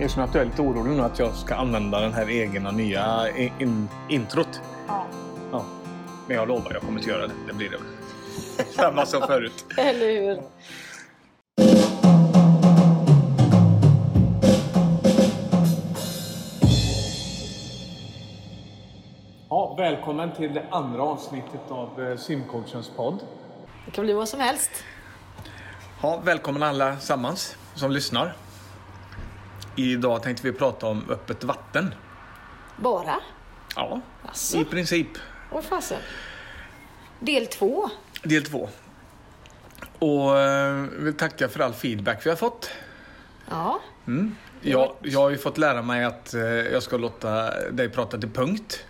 Erkänn att du är lite orolig nu att jag ska använda den här egna nya in, in, introt. Ja. Ja. Men jag lovar, jag kommer inte göra det. Det blir det väl. Samma som förut. Eller hur? Ja, välkommen till det andra avsnittet av eh, Simcoachens podd. Det kan bli vad som helst. Ja, välkommen alla sammans som lyssnar. Idag tänkte vi prata om öppet vatten. Bara? Ja, Jaså? i princip. Vad fasen? Del två. Del två. Och eh, vill tacka för all feedback vi har fått. Ja. Jag, jag har ju fått lära mig att eh, jag ska låta dig prata till punkt.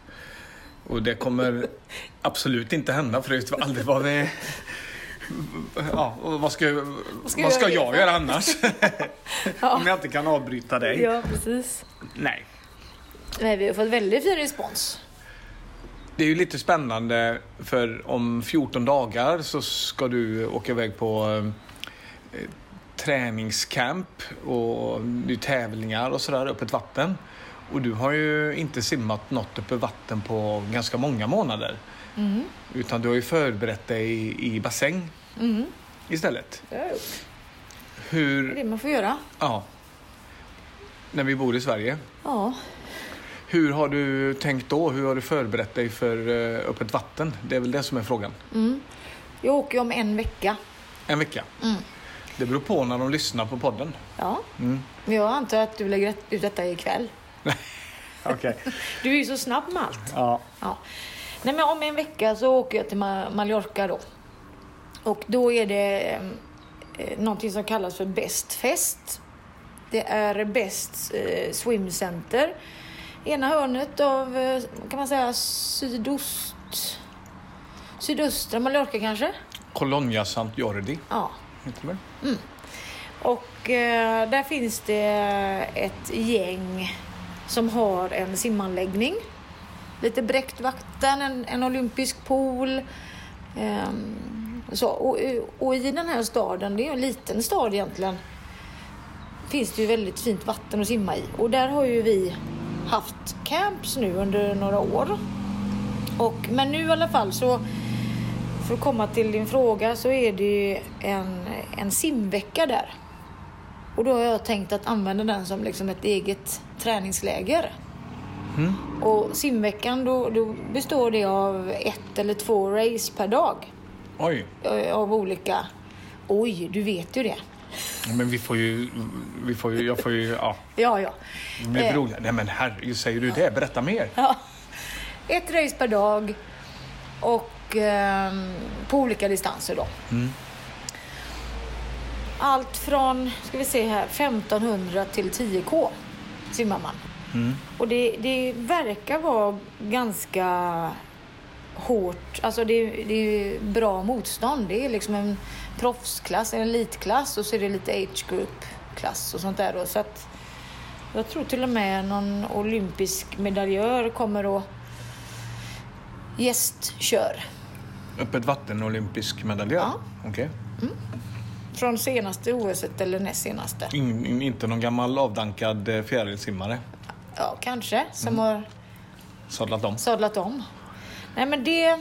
Och det kommer absolut inte hända för det vi aldrig vad vi... Ja, vad ska, vad ska ska, jag göra jag göra annars? Ja. Om jag inte kan avbryta dig. Ja, precis. Nej. Nej, vi har fått väldigt fin respons. Det är ju lite spännande för om 14 dagar så ska du åka iväg på eh, träningscamp och det är tävlingar och sådär, öppet vatten. Och du har ju inte simmat något öppet vatten på ganska många månader. Utan du har ju förberett dig i, i bassäng istället. Det har jag gjort. Det är Hur, det man får göra. ja, när vi bor i Sverige. Ja. Hur har du tänkt då? Hur har du förberett dig för eh, öppet vatten? Det är väl det som är frågan. Jag åker om en vecka. En vecka. Det beror på när de lyssnar på podden. Ja. Men jag antar att du lägger ut detta ikväll. Okej. Du är ju så snabb med allt. Ja. Ja. Nej, men om en vecka så åker jag till Ma- Mallorca då. Och då är det eh, någonting som kallas för Best Fest. Det är Best eh, Swim Center. Ena hörnet av, eh, kan man säga, sydost... Sydöstra Mallorca kanske? Colonia Sant Jordi. Ja. Heter det? Och eh, där finns det ett gäng som har en simanläggning. Lite bräckt vatten, en, en olympisk pool. ehm, så. Och, och i den här staden, det är en liten stad egentligen, finns det ju väldigt fint vatten att simma i. Och där har ju vi haft camps nu under några år. Och, men nu i alla fall så för att komma till din fråga så är det ju en, en simvecka där. Och då har jag tänkt att använda den som liksom ett eget träningsläger. Och simveckan då, då består det av ett eller två race per dag. Oj. eh, Av olika... Oj, du vet ju det. Men vi får ju... Vi får ju jag får ju... Ja. Ja, ja. Blir Eh. roligt. Nej men herregud, säger du det? Berätta mer. ja. Ett race per dag och ehm, på olika distanser då. Allt från, ska vi se här, 1500 till 10K simmar man. Och det, det verkar vara ganska hårt, alltså det, det är bra motstånd. Det är liksom en proffsklass, en elitklass och så är det lite age group-klass och sånt där då. Så att jag tror till och med någon olympisk medaljör kommer att gästkör. Öppet vatten olympisk medaljör? Ja. Okej. Från senaste OS eller näst senaste. In, in, inte någon gammal avdankad eh, fjärilsimmare? Ja, kanske. Som har Sadlat om? sadlat om. Nej, men det,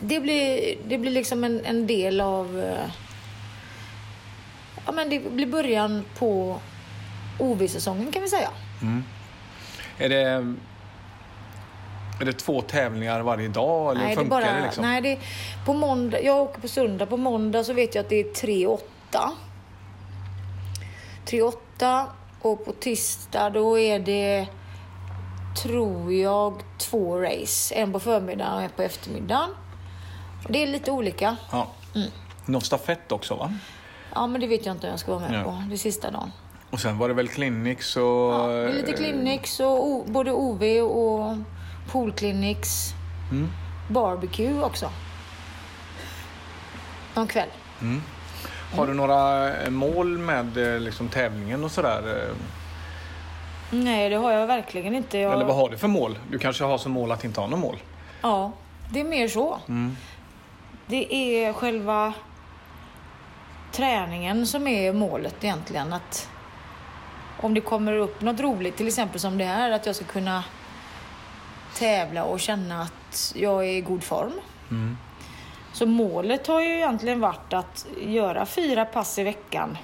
det, blir, det blir liksom en, en del av... eh, Ja, men det blir början på OV-säsongen kan vi säga. Är det... Är det två tävlingar varje dag eller nej, det funkar bara, det liksom? nej, det på måndag, jag åker på söndag. På måndag så vet jag att det är 3-8. 3-8 och på tisdag då är det, tror jag, två race. En på förmiddagen och en på eftermiddagen. Det är lite olika. Ja. Mm. Någon stafett också va? Ja, men det vet jag inte om jag ska vara med Ja. på. Det sista dagen. Och sen var det väl clinics och... Ja, det är lite clinics och både OV och poolclinics. Barbecue också. Någon kväll. Har du några eh, mål med eh, liksom, tävlingen och sådär? Nej, det har jag verkligen inte. Jag... Eller vad har du för mål? Du kanske har som mål att inte ha något mål? Ja, det är mer så. Det är själva träningen som är målet egentligen. Att om det kommer upp något roligt, till exempel som det här, att jag ska kunna tävla och känna att jag är i god form. Mm. Så målet har ju egentligen varit att göra fyra pass i veckan.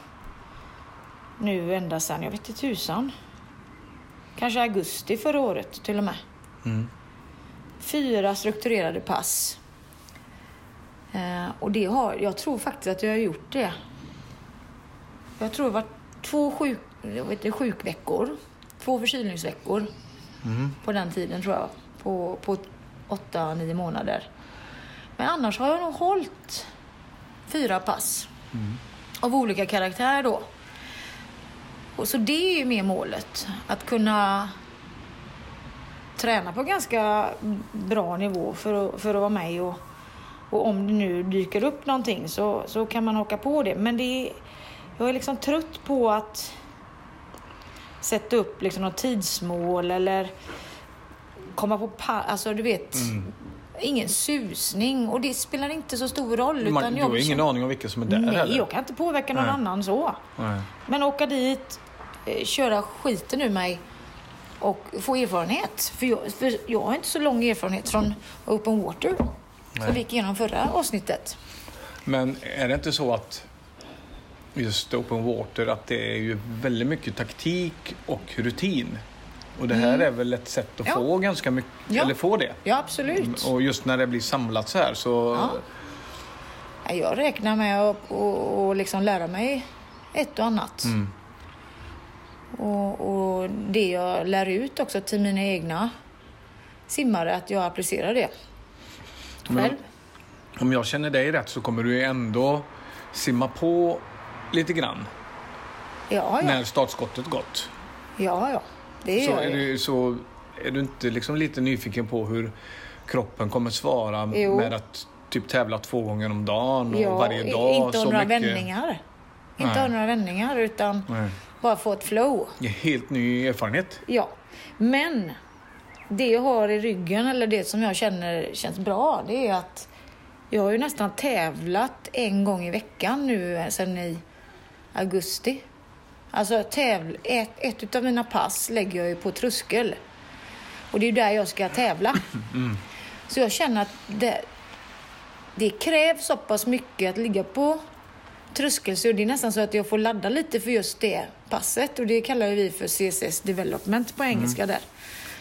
Nu ända sedan, jag vet inte tusan. Kanske augusti förra året till och med. Mm. Fyra strukturerade pass. Eh, och det har, jag tror faktiskt att jag har gjort det. Jag tror det var två sjuk, jag vet inte, sjukveckor. Två förkylningsveckor Mm. på den tiden tror jag. På, på åtta, nio månader. Men annars har jag nog hållit fyra pass. Av olika karaktär då. Och så det är ju mer målet. Att kunna träna på ganska bra nivå för att, för att vara med och, och om det nu dyker upp någonting så, så kan man haka på det. Men det är, jag är liksom trött på att sätta upp liksom något tidsmål eller komma på Alltså du vet, ingen susning och det spelar inte så stor roll. Man, utan du jag har ingen aning om vilka som är där Nej, heller? jag kan inte påverka någon Nej. annan så. Nej. Men åka dit, köra skiten ur mig och få erfarenhet. För jag, för jag har inte så lång erfarenhet från open water. Nej. Som vi gick igenom förra avsnittet. Men är det inte så att just open water, att det är ju väldigt mycket taktik och rutin? Och det här är väl ett sätt att Mm. Ja. få ganska mycket, Ja. eller få det? Ja, absolut. Och just när det blir samlat så här så... Ja, Jag räknar med att och, och liksom lära mig ett och annat. Mm. Och, och det jag lär ut också till mina egna simmare, att jag applicerar det Men- själv. Om jag känner dig rätt så kommer du ändå simma på lite grann Ja, ja. när startskottet gått. ja, ja. Det Så gör är, jag. du, så är du inte liksom lite nyfiken på hur kroppen kommer svara Jo. med att typ tävla två gånger om dagen och Ja, varje dag? Inte så några mycket. vändningar. Inte Nej. några vändningar utan Nej. Bara få ett flow. Helt ny erfarenhet. Ja. Men det jag har i ryggen, eller det som jag känner känns bra, det är att jag har ju nästan tävlat en gång i veckan nu sedan i augusti. Alltså tävl, ett, ett av mina pass lägger jag ju på tröskel. Och det är ju där jag ska tävla. Så jag känner att det, det krävs så pass mycket att ligga på tröskel så det är nästan så att jag får ladda lite för just det passet och det kallar vi för CSS development på engelska där.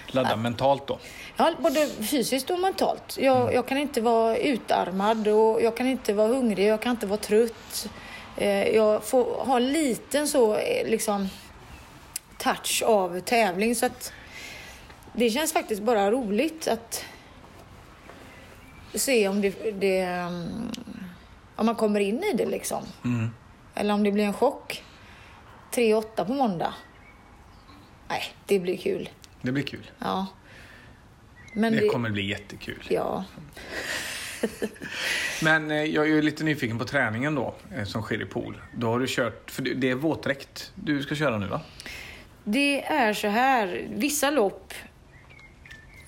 Ladda mentalt då. Ja, både fysiskt och mentalt. Jag, jag kan inte vara utarmad och jag kan inte vara hungrig, jag kan inte vara trött. Eh, jag får ha en liten så eh, liksom touch av tävling så att det känns faktiskt bara roligt att se om det, det mm, om man kommer in i det liksom. Mm. Eller om det blir en chock. 3-8 på måndag. Nej, det blir kul. Det blir kul. Ja. Men Det det, kommer bli jättekul. Ja. Men eh, jag är ju lite nyfiken på träningen då, eh, som sker i pool. Då har du kört, för det är våtdräkt du ska köra nu va? Det är så här, vissa lopp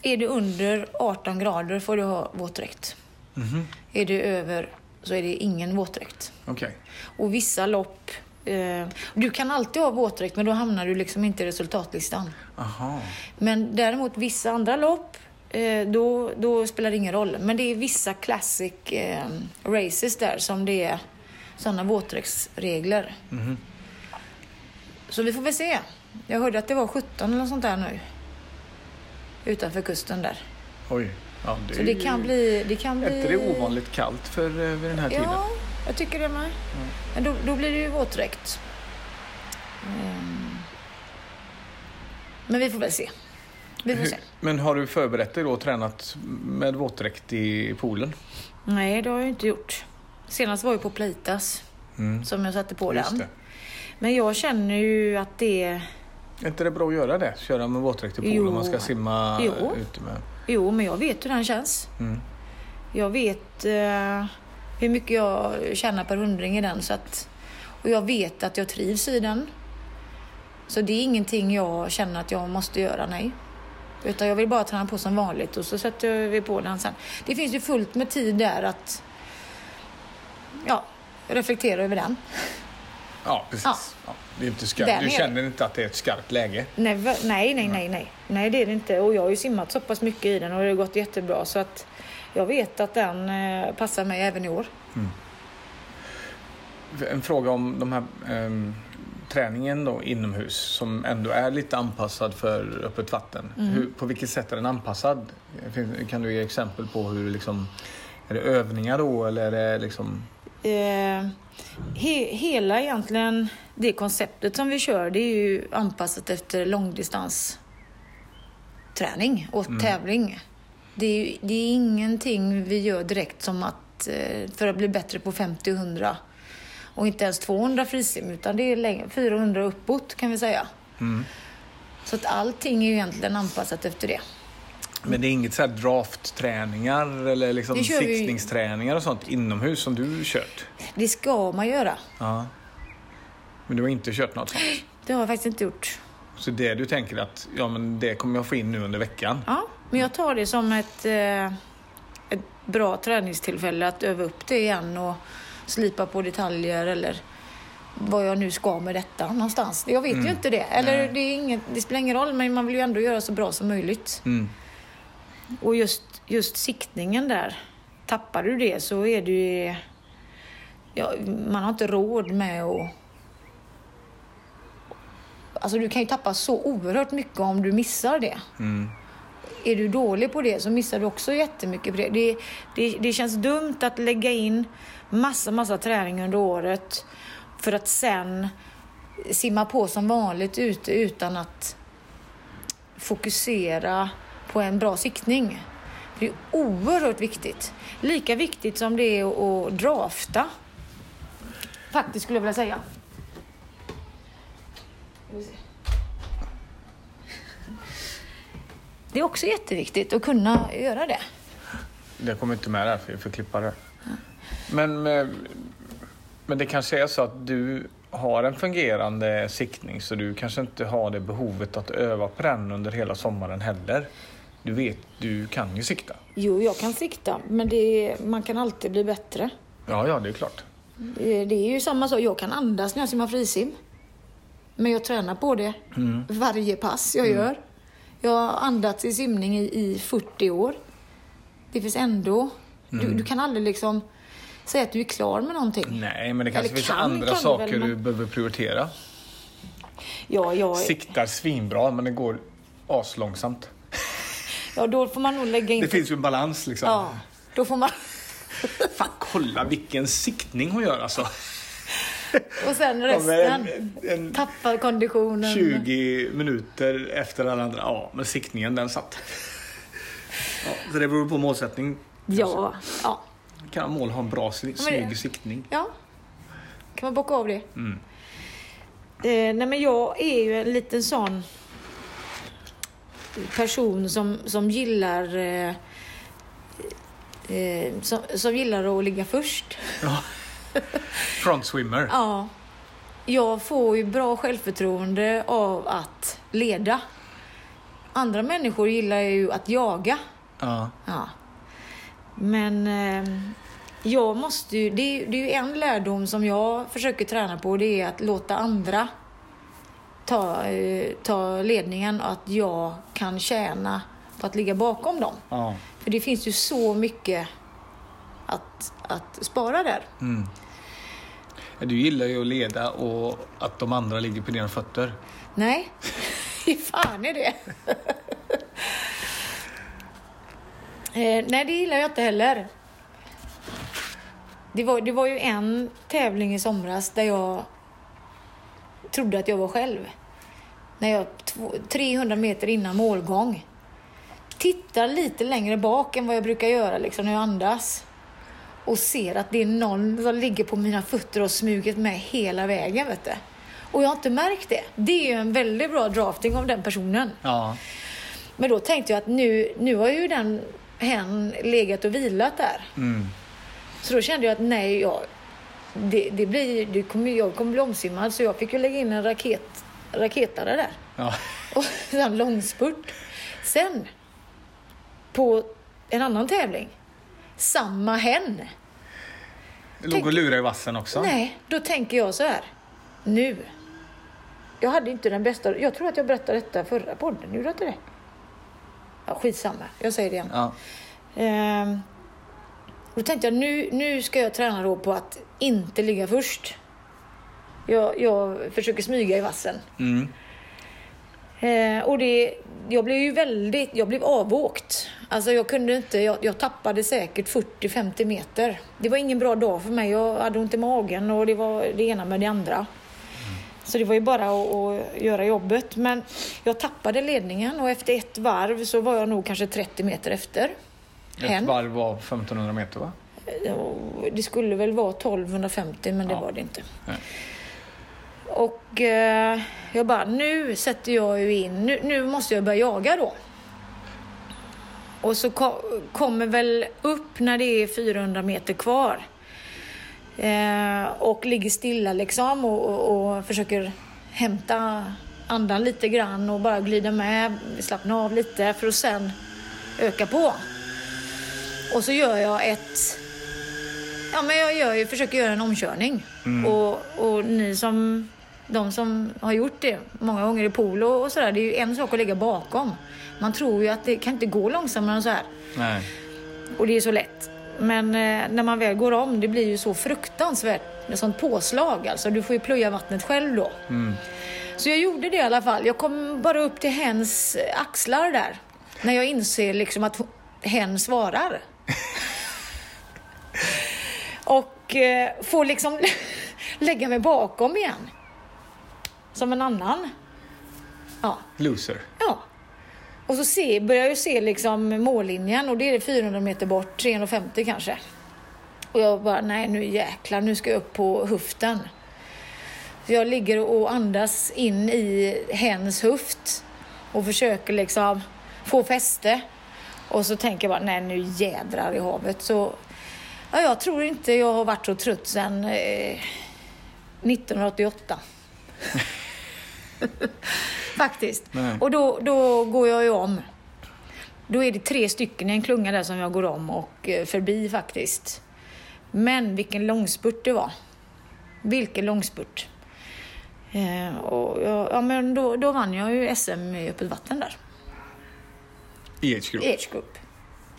är det under 18 grader får du ha våtdräkt. Mhm. Är det över så är det ingen våtdräkt. Okej. Och vissa lopp, eh, du kan alltid ha våtdräkt men då hamnar du liksom inte i resultatlistan. Aha. Men däremot vissa andra lopp, eh, då, då spelar det ingen roll. Men det är vissa classic eh, races där som det är sådana våtdräktsregler. Mhm. Så vi får väl se. Jag hörde att det var 17 eller något sånt där nu. Utanför kusten där. Oj. Ja, det Så det ju- kan bli... Det kan bli... Är det ovanligt kallt för eh, vid den här tiden? Ja, jag tycker det med. Men då, då blir det ju våtdräkt. Mm. Men vi får väl se. Vi får Hur- se. Men har du förberett dig då och tränat med våtdräkt i poolen? Nej, det har jag inte gjort. Senast var jag på Pleitas Mm. som jag satte på Just den. det. Men jag känner ju att det... Är inte det bra att göra det? Köra med våtdräkt i pool Jo. om man ska simma Jo. ute med... Jo, men jag vet hur den känns. Mm. Jag vet eh, hur mycket jag tjänar per hundring i den. Så att, och jag vet att jag trivs i den. Så det är ingenting jag känner att jag måste göra, nej. Utan jag vill bara träna på som vanligt och så sätter vi på den sen. Det finns ju fullt med tid där att ja, reflektera över den. Ja, precis. Ja. Ja. det är inte skarpt. Du känner inte att det är ett skarpt läge? Nej, va- nej, nej, nej, nej. Nej, det är det inte. Och jag har ju simmat så pass mycket i den och det har gått jättebra så att jag vet att den eh, passar mig även i år. En fråga om de här ehm, träningen då inomhus som ändå är lite anpassad för öppet vatten. Mm. Hur, på vilket sätt är den anpassad? Kan du ge exempel på hur liksom, är det övningar då eller är det liksom Eh, he, hela egentligen det konceptet som vi kör det är ju anpassat efter långdistans träning och tävling. Det är, det är ingenting vi gör direkt som att eh, för att bli bättre på 50 och 100 och inte ens 200 frisim utan det är längre, 400 uppåt kan vi säga. Så att allting är ju egentligen anpassat efter det. Men det är inget så här draftträningar eller liksom siktningsträningar och sånt inomhus som du kört? Det ska man göra. Ja. Men du har inte kört något sånt? Det har jag faktiskt inte gjort. Så det du tänker att ja, men det kommer jag få in nu under veckan? Ja, men jag tar det som ett, eh, ett bra träningstillfälle att öva upp det igen och slipa på detaljer eller vad jag nu ska med detta någonstans. Jag vet ju inte det. Eller det, inget, det spelar ingen roll, men man vill ju ändå göra så bra som möjligt. Mm. Och just, just siktningen där, tappar du det så är det ju... Ja, man har inte råd med att... Alltså du kan ju tappa så oerhört mycket om du missar det. Mm. Är du dålig på det så missar du också jättemycket på det. Det, det. det känns dumt att lägga in massa, massa träning under året för att sen simma på som vanligt ute utan att fokusera på en bra siktning. Det är oerhört viktigt. Lika viktigt som det är att drafta. Faktiskt skulle jag vilja säga. Det är också jätteviktigt att kunna göra det. Det kommer inte med där för vi får klippa det. Men, men, men det kanske är så att du har en fungerande siktning så du kanske inte har det behovet att öva på den under hela sommaren heller. Du vet, du kan ju sikta. Jo, jag kan sikta, men det, man kan alltid bli bättre. Ja, ja, det är klart. Det det är ju samma sak, jag kan andas när jag simmar frisim. Men jag tränar på det varje pass jag gör. Jag har andats i simning i, i 40 år. Det finns ändå... Du, du kan aldrig liksom säga att du är klar med någonting. Nej, men det kanske Eller finns kan- andra kan du saker väl, men- du behöver prioritera. Ja, jag, Siktar svinbra, men det går aslångsamt. Ja, då får man nog lägga in... Det finns ju en balans liksom. Ja, då får man... Fan, kolla vilken siktning hon gör alltså. Och sen Ja, resten. men en- Tappar konditionen. 20 minuter efter alla andra. Ja, men siktningen den satt. Ja, så det beror på målsättning. Ja, ja. Kan mål ha en bra snygg siktning? Ja, kan man bocka av det. Mm. Eh, nej men jag är ju en liten sån person som, som gillar eh, eh, som, som gillar att ligga först. Ja. Front swimmer. Ja. Jag får ju bra självförtroende av att leda. Andra människor gillar ju att jaga. Ja. Ja. Men eh, jag måste ju, det, det är ju en lärdom som jag försöker träna på. Det är att låta andra ta, eh, ta ledningen och att jag kan tjäna på att ligga bakom dem. ja. För det finns ju så mycket att, att spara där. Mm. Du gillar ju att leda och att de andra ligger på dina fötter. Nej, hur fan är det? eh, nej, det gillar jag inte heller. Det var, det var ju en tävling i somras där jag trodde att jag var själv. När jag två, 300 meter innan målgång tittar lite längre bak än vad jag brukar göra liksom, när jag andas och ser att det är någon som ligger på mina fötter och smugit med hela vägen. Vet du. Och jag har inte märkt det. Det är ju en väldigt bra drafting av den personen. Ja. Men då tänkte jag att nu, nu har ju den hen legat och vilat där. Mm. Så då kände jag att nej, jag, det, det blir, det kommer, jag kommer bli omsimmad så jag fick ju lägga in en raket, raketare där. ja. Och sen långspurt. Sen, på en annan tävling, samma hen. Låg och lurade i vassen också. Nej, då tänker jag så här. nu. Jag hade inte den bästa... Jag tror att jag berättade detta förra podden. Gjorde jag inte det? Ja, skitsamma. Jag säger det igen. Ja. Ehm, då tänkte jag nu, nu ska jag träna då på att inte ligga först. Jag, jag försöker smyga i vassen. Mm. Eh, och det, jag blev ju väldigt, jag blev avåkt. Alltså jag kunde inte, jag, jag tappade säkert 40-50 meter. Det var ingen bra dag för mig. Jag hade ont i magen och det var det ena med det andra. Så det var ju bara att, att göra jobbet. Men jag tappade ledningen och efter ett varv så var jag nog kanske 30 meter efter. Ett Hen. varv var 1500 meter va? Det skulle väl vara 1250 men det Ja. var det inte. Nej. Och eh, jag bara, nu sätter jag ju in, nu, nu måste jag börja jaga då. Och så ko- kommer väl upp när det är 400 meter kvar. Eh, och ligger stilla liksom och, och, och försöker hämta andan lite grann och bara glida med, slappna av lite för att sen öka på. Och så gör jag ett Ja, men jag gör ju, försöker göra en omkörning. Och, och ni som, de som har gjort det många gånger i polo och sådär, det är ju en sak att ligga bakom. Man tror ju att det kan inte gå långsammare än så här. Nej. Och det är så lätt. Men eh, när man väl går om, det blir ju så fruktansvärt med sånt påslag. Alltså, du får ju plöja vattnet själv då. Så jag gjorde det i alla fall. Jag kom bara upp till hens axlar där. När jag inser liksom att hen svarar. Och eh, får liksom lägga mig bakom igen. Som en annan. Ja. Loser. Ja. Och så se, börjar jag se liksom mållinjen och det är 400 meter bort, 350 kanske. Och jag bara, nej nu jäklar, nu ska jag upp på höften. Så jag ligger och andas in i hens höft och försöker liksom få fäste. Och så tänker jag bara, nej nu jädrar i havet. Så ja, jag tror inte jag har varit så trött sedan eh, 1988. Faktiskt. Nej. Och då, då går jag ju om. Då är det tre stycken i en klunga där som jag går om och eh, förbi faktiskt. Men vilken långspurt det var. Vilken långspurt. Eh, och jag, ja, men då, då vann jag ju SM i öppet vatten där. I age group. I age group.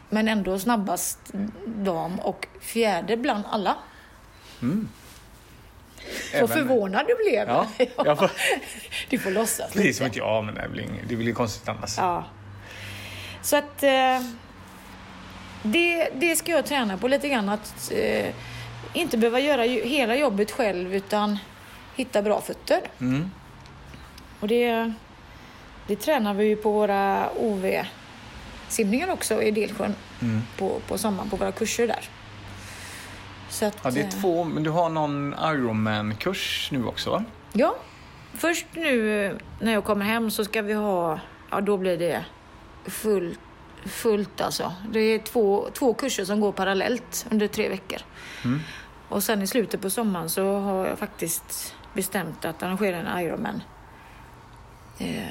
Men ändå snabbast dam och fjärde bland alla. Så Även- förvånad du blev. Ja, jag får- Du får låtsas Precis som inte jag, men det blir, det blir konstigt annars. Ja. Så att eh, det, det ska jag träna på lite grann. Att eh, inte behöva göra hela jobbet själv utan hitta bra fötter. Mm. Och det, det tränar vi ju på våra OV-simningar också i Delsjön Mm. på, på sommaren på våra kurser där. Så att, Ja, det är eh, två, men du har någon Ironman-kurs nu också va? Ja, först nu eh, när jag kommer hem så ska vi ha, ja då blir det fullt, fullt alltså. Det är två, två kurser som går parallellt under tre veckor. Mm. Och sen i slutet på sommaren så har jag faktiskt bestämt att arrangera en Ironman. Eh,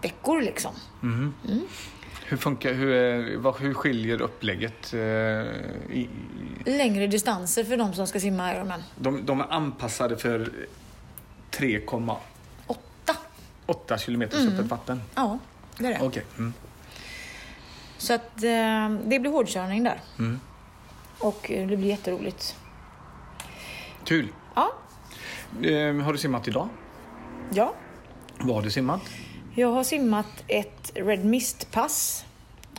simveckor liksom. Mhm. Hur funkar, hur, är- vad, hur skiljer upplägget? eh, i, Längre distanser för de som ska simma Ironman. de, de är anpassade för 3,8 Åtta. kilometer öppet vatten. Ja, det är det. Okej. Mm. Så att eh, det blir hårdkörning där. Mm. Och eh, det blir jätteroligt. Kul. Ja, Eh, har du simmat idag? ja. Vad har du simmat? Jag har simmat ett Red Mist-pass.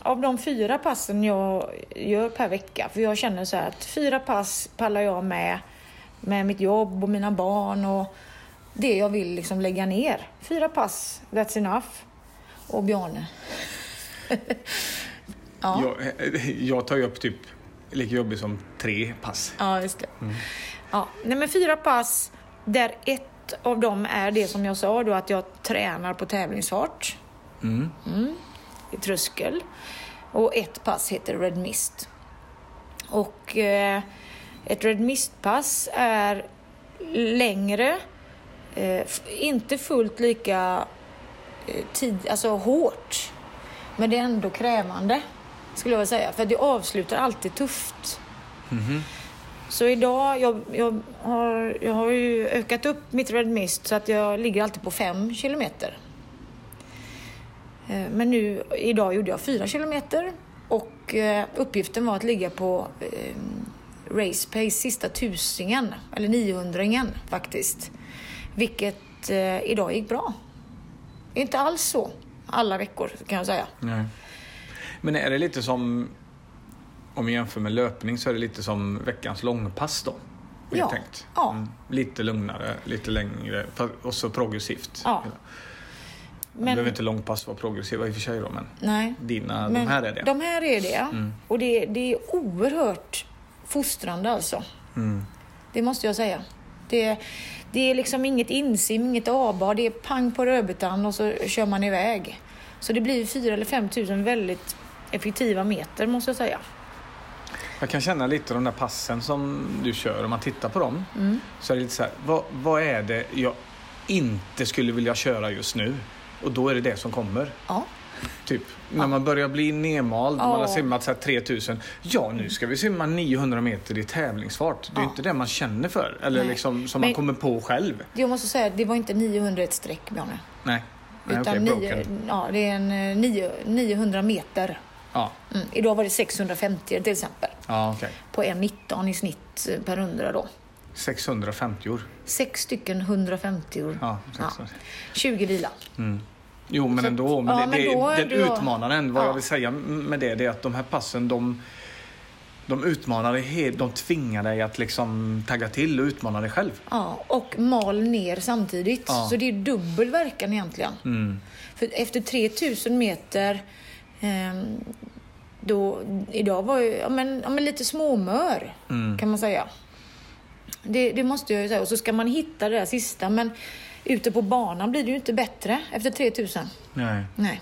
Av de fyra passen jag gör per vecka. För jag känner så här att fyra pass pallar jag med. Med mitt jobb och mina barn och det jag vill liksom lägga ner. Fyra pass, that's enough. Och Bjarne. ja. Jag, jag tar ju upp typ lika jobbigt som tre pass. Ja, just det. Ja, nej, men fyra pass där ett av dem är det som jag sa då att jag tränar på tävlingsfart. Mm. i tröskel. Och ett pass heter Red Mist. Och eh, ett Red Mist-pass är längre, eh, inte fullt lika eh, tid, alltså hårt. Men det är ändå krävande, skulle jag vilja säga. För det avslutar alltid tufft. Så idag, jag, jag, har, jag har ju ökat upp mitt Red Mist så att jag ligger alltid på 5 kilometer. Eh, men nu, idag gjorde jag 4 kilometer och eh, uppgiften var att ligga på eh, race pace sista tusingen, eller 900 faktiskt. Vilket eh, idag gick bra. Inte alls så alla veckor kan jag säga. Nej. Men är det lite som, om vi jämför med löpning, så är det lite som veckans långpass då? Ja. tänkt. Ja. Mm. Lite lugnare, lite längre och så progressivt. Ja. Men... behöver inte långpass vara progressiva i och för sig då, men nej. dina, Men de här är det. De här är det. Mm. Och det, det är oerhört fostrande alltså. Mm. Det måste jag säga. Det, det är liksom inget insim, inget avbad. Det är pang på rödbetan och så kör man iväg. Så det blir 4 eller 5 tusen väldigt effektiva meter måste jag säga. Jag kan känna lite de där passen som du kör, om man tittar på dem, Mm. så är det lite så här, vad, vad är det jag inte skulle vilja köra just nu? Och då är det det som kommer. Ja. Typ när man börjar bli nedmald, man har Ja. simmat så här 3000. Ja, nu ska vi simma 900 meter i tävlingsfart. Det är Ja. inte det man känner för. Eller Nej. liksom som Men- man kommer på själv. Jag måste säga det var inte 900 ett streck, Bjarne. Nej. Nej Utan okej, nio, ja, det är en eh, nio, 900 meter. Ja, Mm. Idag var det 650 till exempel. ja okej. På 1,19 i snitt per 100 då. 650 år. Sex stycken 150 år. Ja, Ja. 600. 20 vila. Jo, men Så- ändå. Men ja, det, men det, då du- utmanaren, vad Ja. jag vill säga med det, det är att de här passen, de, de utmanar dig, de tvingar dig att liksom tagga till och utmana dig själv. Ja, och mal ner samtidigt. Ja. Så det är dubbel verkan egentligen. Mm. För efter 3000 meter, då, idag var ju, ja men, ja, men lite småmör Mm. kan man säga. Det, det måste jag ju säga. Och så ska man hitta det där sista. Men ute på banan blir det ju inte bättre efter 3000. Nej. Nej.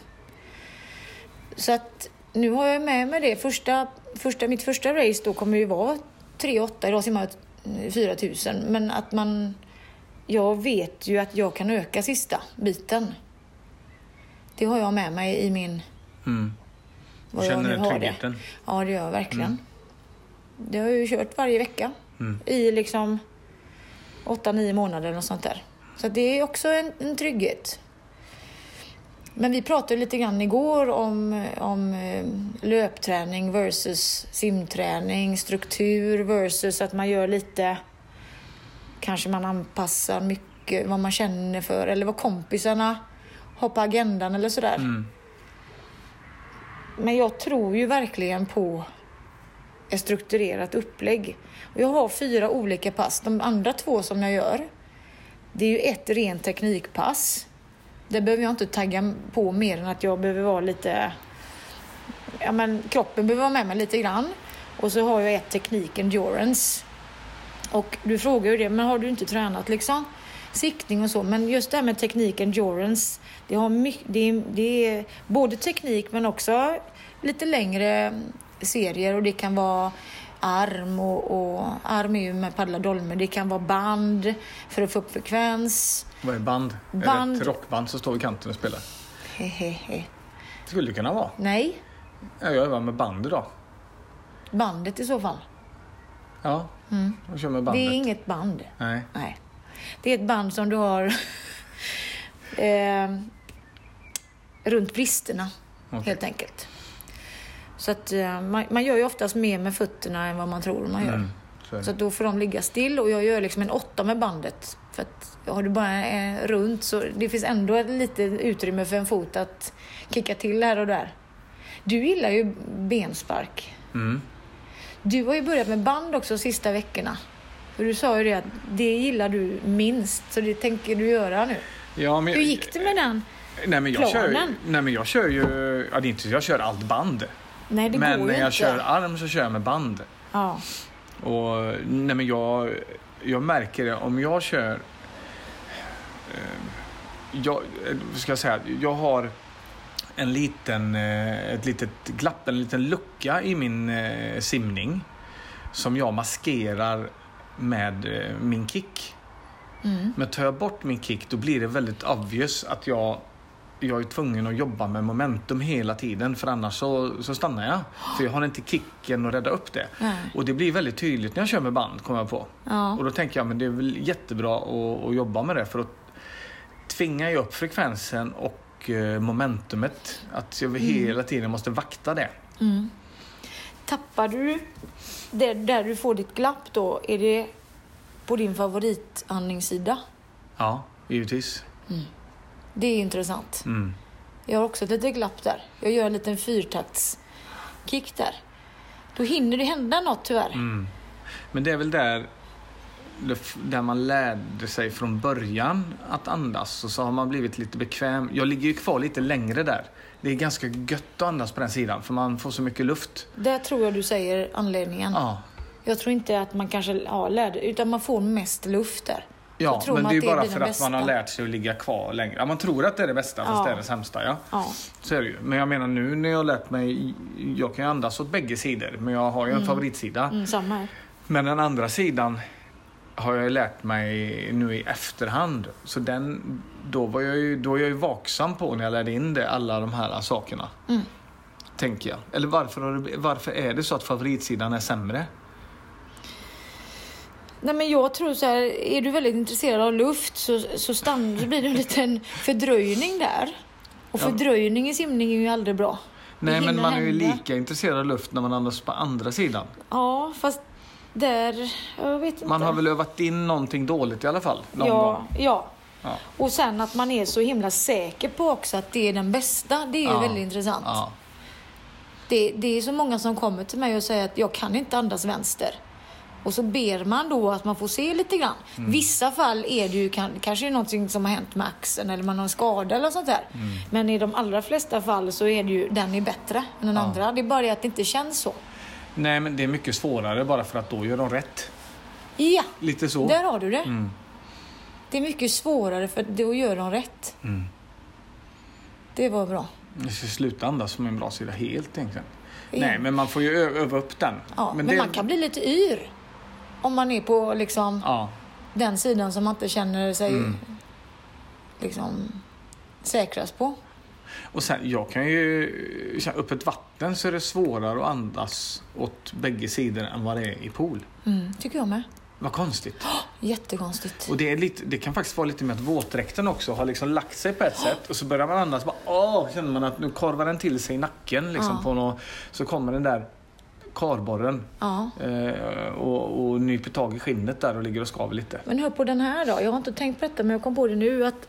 Så att nu har jag med mig det. Första, första, mitt första race då kommer ju vara 3,8. Idag simmar jag 4000. Men att man... Jag vet ju att jag kan öka sista biten. Det har jag med mig i min... Mm. Vad jag Känner nu den har det. tryggheten? Ja, det gör jag verkligen. Det har jag ju kört varje vecka. Mm. I liksom 8-9 månader något sånt där. Så det är också en, en trygghet. Men vi pratade lite grann igår om, om eh, löpträning versus simträning, struktur versus att man gör lite... Kanske man anpassar mycket vad man känner för eller vad kompisarna har på agendan eller sådär. Mm. Men jag tror ju verkligen på ett strukturerat upplägg. Och jag har fyra olika pass. De andra två som jag gör, det är ju ett rent teknikpass. Där behöver jag inte tagga på mer än att jag behöver vara lite... Ja, men kroppen behöver vara med mig lite grann. Och så har jag ett teknik endurance. Och du frågar ju det, men har du inte tränat liksom? Siktning och så, men just det här med teknik endurance, det, har mycket, det, är, det är både teknik men också lite längre serier och det kan vara arm och, och arm är ju med paddla dolmer. Det kan vara band för att få upp frekvens. Vad är band? Är det Band. ett rockband som står vid kanten och spelar? Hehehe. Det skulle det kunna vara. Nej, Ja, jag övar med band idag. bandet i så fall. Ja, jag kör med bandet. Mm. Det är inget band. Nej. Nej. Det är ett band som du har eh, runt bristerna, Okej. helt enkelt. Så att eh, man, man gör ju oftast mer med fötterna än vad man tror man gör. Mm, så att då får de ligga still och jag gör liksom en åtta med bandet. För att har du bara eh, runt så det finns ändå ett litet utrymme för en fot att kicka till här och där. Du gillar ju benspark. Mm. Du har ju börjat med band också de sista veckorna. För du sa ju det att det gillar du minst, så det tänker du göra nu. Ja, men Hur gick det med den? Nej men jag kör, ju- planen? nej men jag kör ju, ja, det är inte jag kör allt band. Nej, det men går när ju jag inte. kör arm så kör jag med band. Ja. Och nej men jag, jag märker det om jag kör... Eh, jag, eh, ska jag säga? Jag har en liten, eh, ett litet glapp, en liten lucka i min eh, simning. Som jag maskerar med eh, min kick. Mm. Men tar jag bort min kick då blir det väldigt obvious att jag jag är tvungen att jobba med momentum hela tiden för annars så, så stannar jag. För jag har inte kicken att rädda upp det. Nej. Och det blir väldigt tydligt när jag kör med band, kommer jag på. Ja. Och då tänker jag, men det är väl jättebra att, att jobba med det för att tvinga upp frekvensen och eh, momentumet. Att jag hela tiden måste vakta det. Tappar du det där du får ditt glapp då, är det på din favoritandningssida? Ja, givetvis. Det är intressant. Mm. Jag har också ett litet glapp där. Jag gör en liten fyrtaktskick där. Då hinner det hända något tyvärr. Mm. Men det är väl där, där man lärde sig från början att andas och så har man blivit lite bekväm. Jag ligger ju kvar lite längre där. Det är ganska gött att andas på den sidan för man får så mycket luft. Där tror jag du säger anledningen. Ja, Jag tror inte att man kanske har lärde, utan man får mest luft där. ja men det är ju det bara för att man har bästa. lärt sig att ligga kvar längre. Ja, man tror att det är det bästa fast Ja. det är det sämsta. Ja. Ja. Så är det ju. Men jag menar nu när jag har lärt mig, jag kan ju andas åt bägge sidor men jag har ju en favoritsida. Mm, samma här. Men den andra sidan har jag lärt mig nu i efterhand. Så den, då var jag ju, då är jag ju vaksam på när jag lärde in det, alla de här sakerna. Mm. Tänker jag. Eller varför, det, varför är det så att favoritsidan är sämre? Nej men jag tror så här, är du väldigt intresserad av luft så, så, stann, så blir det en liten fördröjning där. Och Ja. fördröjning i simning är ju aldrig bra. Nej, men man är ju hända. lika intresserad av luft när man andas på andra sidan. Ja, fast där, jag vet inte. Man har väl övat in någonting dåligt i alla fall? Någon ja, gång. ja. Ja. Och sen att man är så himla säker på också att det är den bästa. Det är ju Ja. väldigt intressant. Ja. Det, det är så många som kommer till mig och säger att jag kan inte andas vänster. Och så ber man då att man får se lite grann. Mm. Vissa fall är det ju kan, kanske någonting som har hänt med axeln eller man har en skada eller sånt där. Mm. Men i de allra flesta fall så är det ju den är bättre än den andra. Det är bara det att det inte känns så. Nej, men det är mycket svårare bara för att då gör de rätt. Ja, Lite så. där har du det. Mm. Det är mycket svårare för då gör de rätt. Mm. Det var bra. Jag ska sluta andas som en bra sida helt egentligen. Ja. Nej, men man får ju ö- öva upp den. Ja, men det- man kan bli lite yr. Om man är på liksom Ja, den sidan som man inte känner sig Mm. liksom säkrast på. Och sen jag kan ju... ett vatten så är det svårare att andas åt bägge sidor än vad det är i pool. Mm, tycker jag med. Vad konstigt. Jättekonstigt. Och det, är lite, det kan faktiskt vara lite med att våtdräkten också har liksom lagt sig på ett sätt och så börjar man andas bara åh, känner man att nu korvar den till sig i nacken liksom Ja. på nå så kommer den där karborren eh, och, och nyper tag i skinnet där och ligger och skaver lite. Men hör på den här då. Jag har inte tänkt på detta men jag kom på det nu att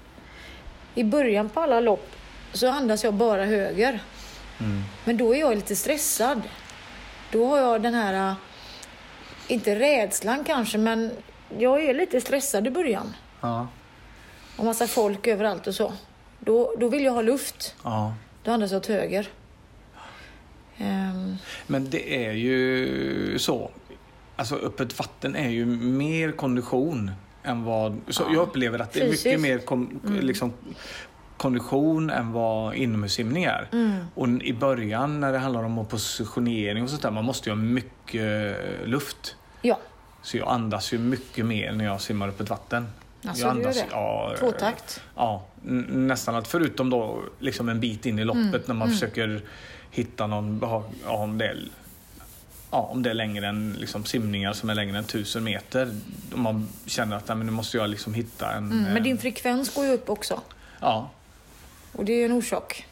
i början på alla lopp så andas jag bara höger. Mm. Men då är jag lite stressad. Då har jag den här, äh, inte rädslan kanske, men jag är lite stressad i början. Ja. Och massa folk överallt och så. Då, då vill jag ha luft. ja. Då andas jag åt höger. Ehm, Men det är ju så. Alltså öppet vatten är ju mer kondition än vad... Så Ja. Jag upplever att det är. Mm. mycket mer kom, liksom, kondition än vad inomhussimning är. Mm. Och i början när det handlar om positionering och sånt där, man måste ju ha mycket luft. ja, Så jag andas ju mycket mer när jag simmar upp ett vatten. Alltså, jag du gör det? Ja, tvåtakt. Ja, nästan allt. Förutom då liksom en bit in i loppet Mm, när man försöker hitta någon ja, om det är, ja, om det är längre än liksom, simningar som är längre än 1000 meter. Om man känner att nej, men nu måste jag liksom hitta en... Mm, men eh, din frekvens går ju upp också. Ja, Och det är en orsak.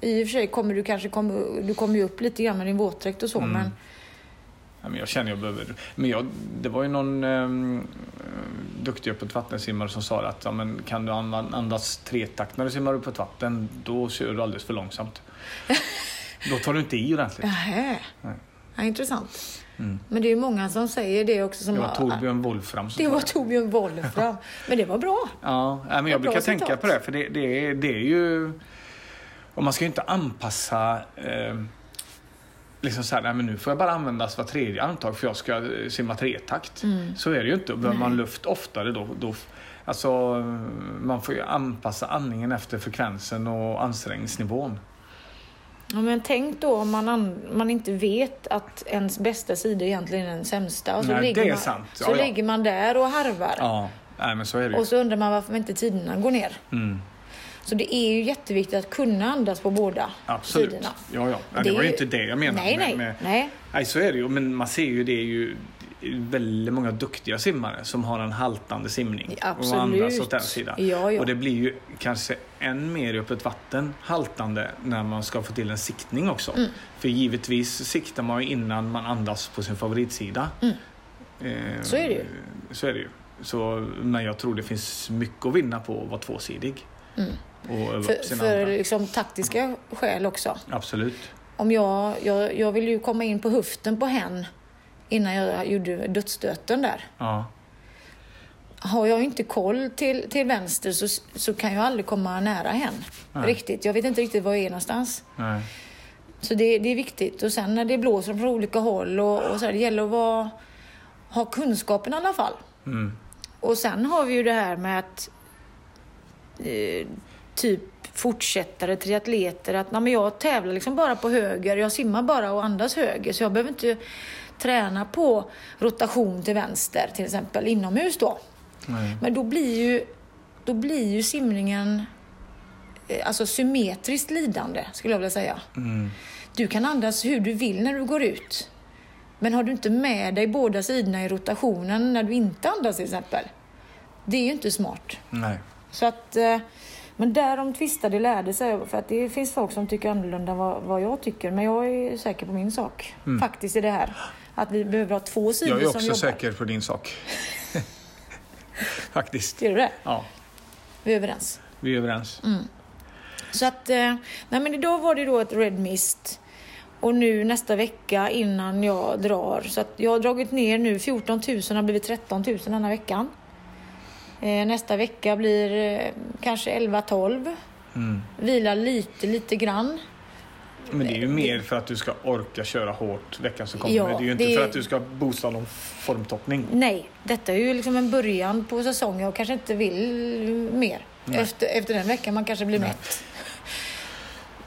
I och för sig kommer du kanske kommer, du kommer ju upp lite grann med din våtdräkt och så, Mm. men Ja, men jag känner jag behöver... Men jag, det var ju någon um, duktig öppet vattensimmare som sa att ja, men kan du andas tretakt när du simmar upp ett vatten, då kör du alldeles för långsamt. då tar du inte i ordentligt. Nähä. Nej. Ja, intressant. Mm. Men det är ju många som säger det också. Som Det var Torbjörn Wolfram som Det var Torbjörn Wolfram. Men det var bra. Ja, men jag brukar citat. tänka på det, för det, det, är, det är ju... Och man ska ju inte anpassa... Eh, liksom så här, nej, men nu får jag bara användas var tredje andetag för jag ska simma tretakt. Mm. Så är det ju inte. Behöver man luft oftare då, då... Alltså, man får ju anpassa andningen efter frekvensen och ansträngningsnivån. Ja, men tänk då om man, an, man inte vet att ens bästa sida egentligen är den sämsta. Och så Nej, ligger det är man, sant. Så Ja, ja. ligger man där och harvar. Ja, nej, men så är det ju. Och så undrar man varför inte tiderna går ner. Mm. Så det är ju jätteviktigt att kunna andas på båda Absolut. sidorna. Ja, ja. ja Det det var är ju inte det jag menade. Nej, med- nej, med- nej. Nej, så är det ju. Men man ser ju det är ju väldigt många duktiga simmare som har en haltande simning. Absolut. Och andas åt den sidan. Ja, ja. Och det blir ju kanske än mer i öppet vatten haltande när man ska få till en siktning också. Mm. För givetvis siktar man ju innan man andas på sin favoritsida. Eh, Mm. Så är det ju. Så är det ju. Så, men jag tror det finns mycket att vinna på att vara tvåsidig. Och öva Mm. För, sina för andra. liksom taktiska skäl också. Absolut. Om jag, jag, jag vill ju komma in på höften på hen innan jag gjorde dödsstöten där. Ja. Har jag inte koll till, till vänster så, så kan jag aldrig komma nära hen. Nej. Riktigt. Jag vet inte riktigt var jag är någonstans. Nej. Så det, det är viktigt. Och sen när det blåser från olika håll och, och så här, det gäller att vara, ha kunskapen i alla fall. Mm. Och sen har vi ju det här med att eh, typ fortsättare, triatleter, att nej, men jag tävlar liksom bara på höger, jag simmar bara och andas höger, så jag behöver inte träna på rotation till vänster till exempel inomhus då. Nej. Men då blir ju, då blir ju simningen eh, alltså symmetriskt lidande, skulle jag vilja säga. Mm. Du kan andas hur du vill när du går ut. Men har du inte med dig båda sidorna i rotationen när du inte andas till exempel. Det är ju inte smart. Nej. Så att, eh, men där de tvistade lärde sig. För att det finns folk som tycker annorlunda än vad, vad jag tycker. Men jag är säker på min sak. Faktiskt i det här. Att vi behöver ha två sidor Mm. Jag är som också jobbar. säker på din sak. Faktiskt. Ser du det? Ja, Vi är överens. vi är överens. Mm. Så att, eh, nej men idag var det då ett Red Mist. Och nu nästa vecka innan jag drar. Så att jag har dragit ner nu 14 000 har blivit 13 000 denna veckan. Eh, nästa vecka blir eh, kanske 11-12. Mm. Vila lite, lite grann. Men det är ju mer för att du ska orka köra hårt veckan som kommer. Ja, det är ju inte det- för att du ska boosta någon formtoppning. Nej, detta är ju liksom en början på säsongen. Jag kanske inte vill mer. Efter, efter den veckan man kanske blir mätt.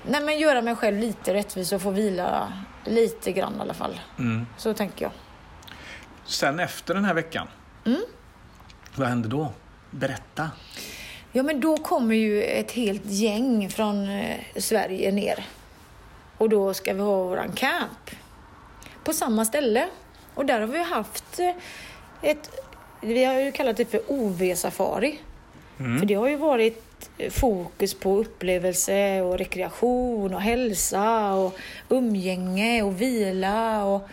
Nej men göra mig själv lite rättvis och få vila lite grann i alla fall. Mm. Så tänker jag. Sen efter den här veckan. Mm. Vad händer då? Berätta. Ja, men då kommer ju ett helt gäng från eh, Sverige ner. Och då ska vi ha våran camp på samma ställe. Och där har vi haft eh, ett, vi har ju kallat det för OV-safari. För det har ju varit fokus på upplevelse och rekreation och hälsa och umgänge och vila. Och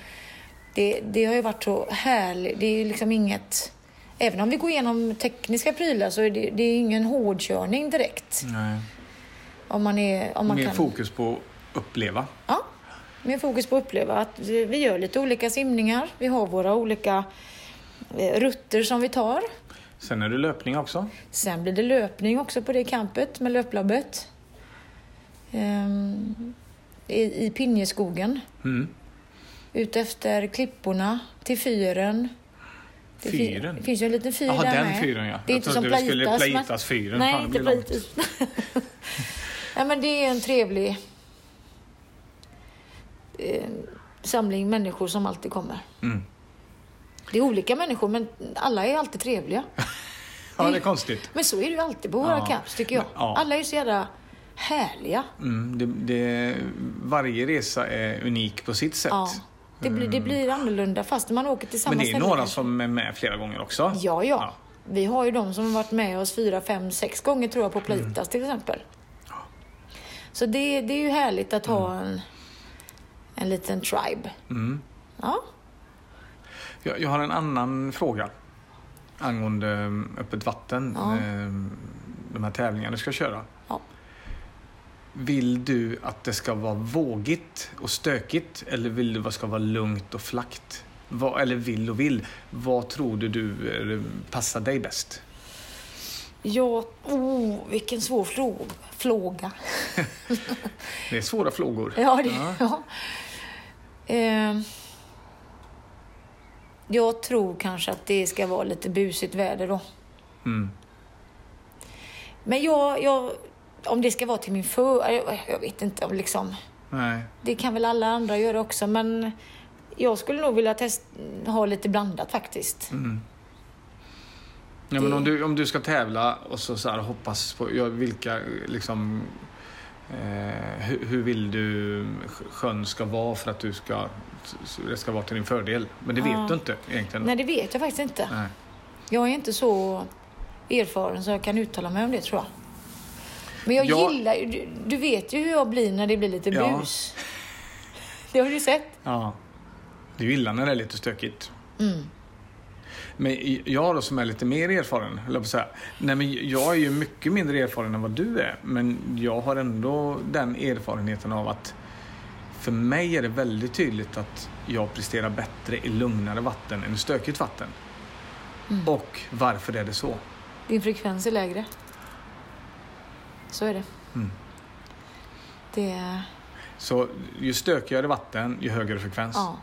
det, det har ju varit så härligt. Det är ju liksom inget... Även om vi går igenom tekniska prylar så är det, det är ingen hårdkörning direkt. Nej. Om man, är, om man Mer kan... fokus på uppleva. Ja, med fokus på att uppleva att vi gör lite olika simningar. Vi har våra olika eh, rutter som vi tar. Sen är det löpning också. Sen blir det löpning också på det campet med löplabbet. Ehm, I, I Pinjeskogen. Mm. Ut efter klipporna till fyren. Det Fyren? Det finns ju en liten fyr Jaha, där den med. fyren ja. Det är Jag inte som skulle Plaitas. men- Plaitas fyren. Nej, Fan, inte. Plaitas. Nej, men det är en trevlig eh, samling människor som alltid kommer. Mm. Det är olika människor, men alla är alltid trevliga. Ja, det är konstigt. Men så är det ju alltid på våra Ja. camps, tycker jag. Ja. Alla är så jävla härliga. Mm, det, det, varje resa är unik på sitt sätt. Ja. Det blir, det blir annorlunda fast man åker till samma Men det är ställe några som är med flera gånger också. Ja, ja, Vi har ju de som har varit med oss fyra, fem, sex gånger tror jag på Plaitas till exempel. Så det, det är ju härligt att ha en, en liten tribe. Mm. Ja. Jag, jag har en annan fråga angående um, öppet vatten. Ja. um, De här tävlingarna du ska köra. Ja. Vill du att det ska vara vågigt och stökigt eller vill du att det ska vara lugnt och flackt? Vad, eller vill och vill. Vad tror du, du eh, passar dig bäst? Ja, oh, vilken svår fråga. Det är svåra frågor. Ja, det, ja. Eh, jag tror kanske att det ska vara lite busigt väder då. Mm. Men jag, jag, om det ska vara till min för... Jag, jag vet inte om liksom... Nej. Det kan väl alla andra göra också, men jag skulle nog vilja test, ha lite blandat faktiskt. Mm. Ja, men om, du, om du ska tävla och så, så här, hoppas på ja, vilka liksom hur, hur vill du sjön ska vara för att du ska det ska vara till din fördel? Men det vet Ja. du inte egentligen. Nej, det vet jag faktiskt inte. Nej. Jag är inte så erfaren så jag kan uttala mig om det tror jag. Men jag Jag- gillar ju, du, du vet ju hur jag blir när det blir lite Ja. bus. Det har du ju sett. Ja. Du gillar när det är lite stökigt. Mm. Men jag då som är lite mer erfaren, jag på säga. Nej men jag är ju mycket mindre erfaren än vad du är. Men jag har ändå den erfarenheten av att för mig är det väldigt tydligt att jag presterar bättre i lugnare vatten än i stökigt vatten. Mm. Och varför är det så? Din frekvens är lägre. Så är det. Mm. Det. Så ju stökigare vatten, ju högre frekvens. Ja.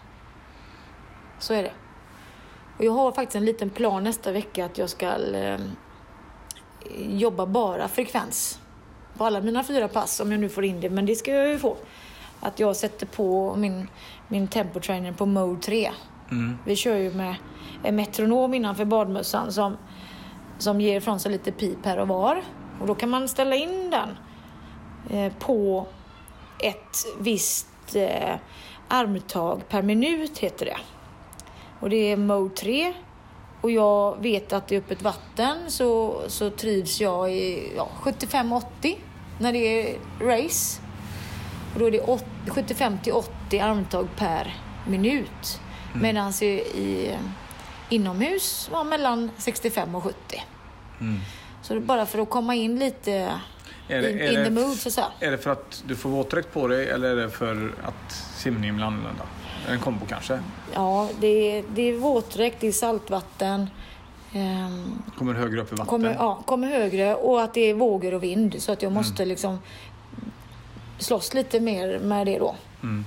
Så är det. Och jag har faktiskt en liten plan nästa vecka att jag ska eh, jobba bara frekvens. På alla mina fyra pass, om jag nu får in det. Men det ska jag ju få. Att jag sätter på min, min tempotrainer på mode 3. Mm. Vi kör ju med en metronom innanför badmössan som, som ger ifrån sig lite pip här och var. Och då kan man ställa in den eh, på ett visst eh, armtag per minut heter det. Och det är mode 3. Och jag vet att i öppet vatten så, så trivs jag i ja, 75-80 när det är race. Och då är det åt- 75 till 80 armtag per minut. Medan i, i inomhus var mellan 65 och 70. Mm. Så det är bara för att komma in lite Är det, in, är in det the mood så att säga. Är det för att du får våtdräkt på dig eller är det för att simningen blir annorlunda? En kombo kanske? Ja, det är, det är våtdräkt, det är saltvatten. ehm, Kommer högre upp i vatten? kommer, ja, kommer högre och att det är vågor och vind så att jag Mm. måste liksom slåss lite mer med det då. Mm.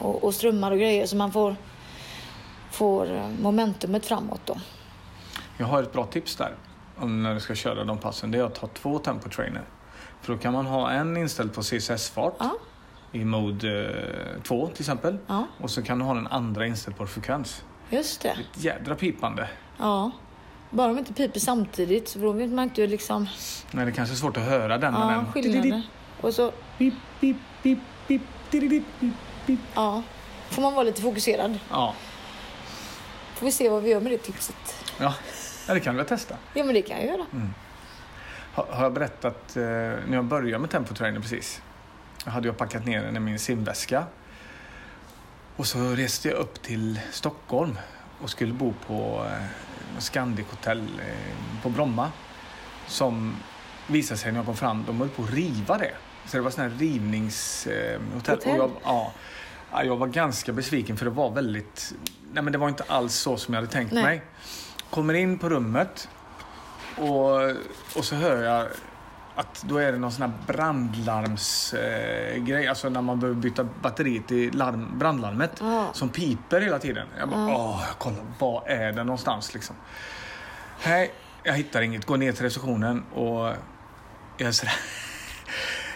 Och, och strömmar och grejer så man får, får momentumet framåt då. Jag har ett bra tips där om när du ska köra de passen. Det är att ha två tempotrainer. För då kan man ha en inställd på CSS-fart Ja, i mode 2 till exempel. ja Och så kan du ha den andra inställd på frekvens. just det. Ett jädra pipande. Ja. Bara de inte piper samtidigt så då vet man inte liksom Nej, det kanske är svårt att höra den. ja, men den... Och så Pip, pip, pip, pip, tididip, pip, pip. ja, får man vara lite fokuserad. Ja. Får vi se vad vi gör med det tipset. Ja. ja, det kan väl testa. Ja men det kan jag göra. Har, har jag berättat eh, när jag började med tempotrainer precis? Hade jag packat ner den i min simväska. Och så reste jag upp till Stockholm och skulle bo på eh, Scandic Hotel eh, på Bromma. Som visade sig när jag kom fram, de höll på att riva det. Så det var sån här rivningshotell. Eh, hotell. Hotell? Och jag, ja, ja, jag var ganska besviken för det var väldigt... Nej men det var inte alls så som jag hade tänkt Nej. mig. Kommer in på rummet och, och så hör jag att då är det någon sån här brandlarmsgrej. Eh, alltså när man behöver byta batteriet i larm, brandlarmet. Ja. Som piper hela tiden. Jag bara, åh, jag kollar, var är det någonstans liksom? Nej, jag hittar inget. Går ner till receptionen och jag är sådär.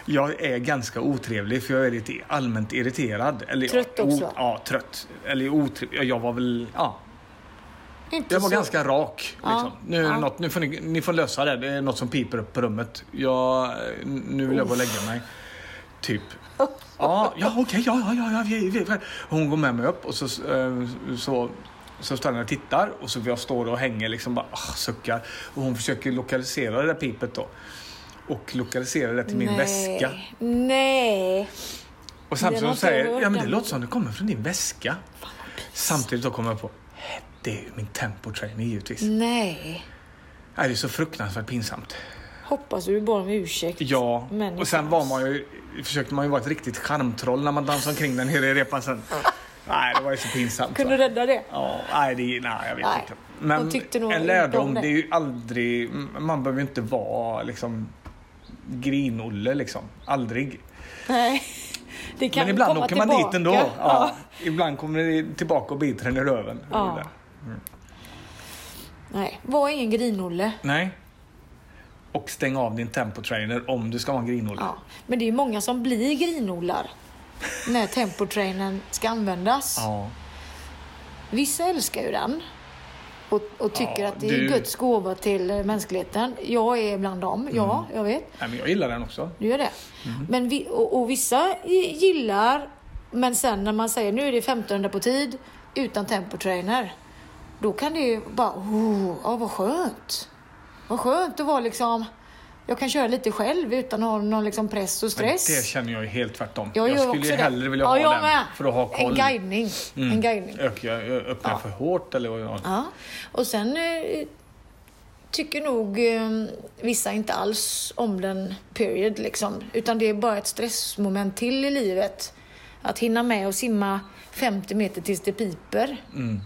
Jag är ganska otrevlig för jag är lite allmänt irriterad. Eller, Trött också. O, ja, trött. Eller otrevlig. Jag var väl, ja, Inte jag var så. ganska rak. Ja, Liksom. Nu, är det ja. något, nu får ni, ni får lösa det. Det är något som piper upp på rummet. Jag, nu vill jag gå och lägga mig. Typ. Ja, ja okej, ja, ja, ja, ja, vi, vi. Hon går med mig upp och så, eh, så, så står jag och tittar och så jag står och hänger liksom bara ah, suckar. Och hon försöker lokalisera det där pipet då. Och lokalisera det till min Nej. väska. Nej. Och samtidigt hon säger, ja men det låter som det kommer från din väska. Samtidigt då kommer jag på, det är ju min tempotrainer givetvis. Nej. Det är så fruktansvärt pinsamt. Hoppas du bad om ursäkt. Ja, Men och sen var man ju, försökte man ju vara ett riktigt charmtroll när man dansade omkring den nere i repan sen. Nej, det var ju så pinsamt. Kunde du rädda det? Ja, nej, det, nej, jag vet Nej, inte. Men en lärdom, det. det är ju aldrig, man behöver ju inte vara liksom grinolle liksom. Aldrig. Nej. Det kan Men ibland åker man tillbaka. dit ändå. Ja. Ibland kommer det tillbaka och biter en i röven. Ja. Nej, var ingen grinolle. Nej. Och stäng av din tempotrainer om du ska vara en grinolle. Ja. Men det är ju många som blir grinollar när tempotrainern ska användas. Ja. Vissa älskar ju den och, och tycker Ja, att det är du- Guds gåva till eh, mänskligheten. Jag är bland dem, ja, Mm. jag vet. Nej, men jag gillar den också. Du gör det. Mm. Men vi, och, och vissa gi- gillar, men sen när man säger nu är det 1500 på tid utan tempotrainer. Då kan det ju bara, oh, ja, vad skönt. Vad skönt att vara liksom, jag kan köra lite själv utan att ha någon liksom press och Men stress. det känner jag ju helt tvärtom. Jag jag skulle ju det. hellre vilja Ja, ha jag den med. för att ha koll. En guidning. Mm. En guidning. Ökar jag öppnar jag för hårt eller vad jag... Ja. Och sen eh, tycker nog eh, vissa inte alls om den period liksom. Utan det är bara ett stressmoment till i livet. Att hinna med och simma 50 meter tills det piper. Mm.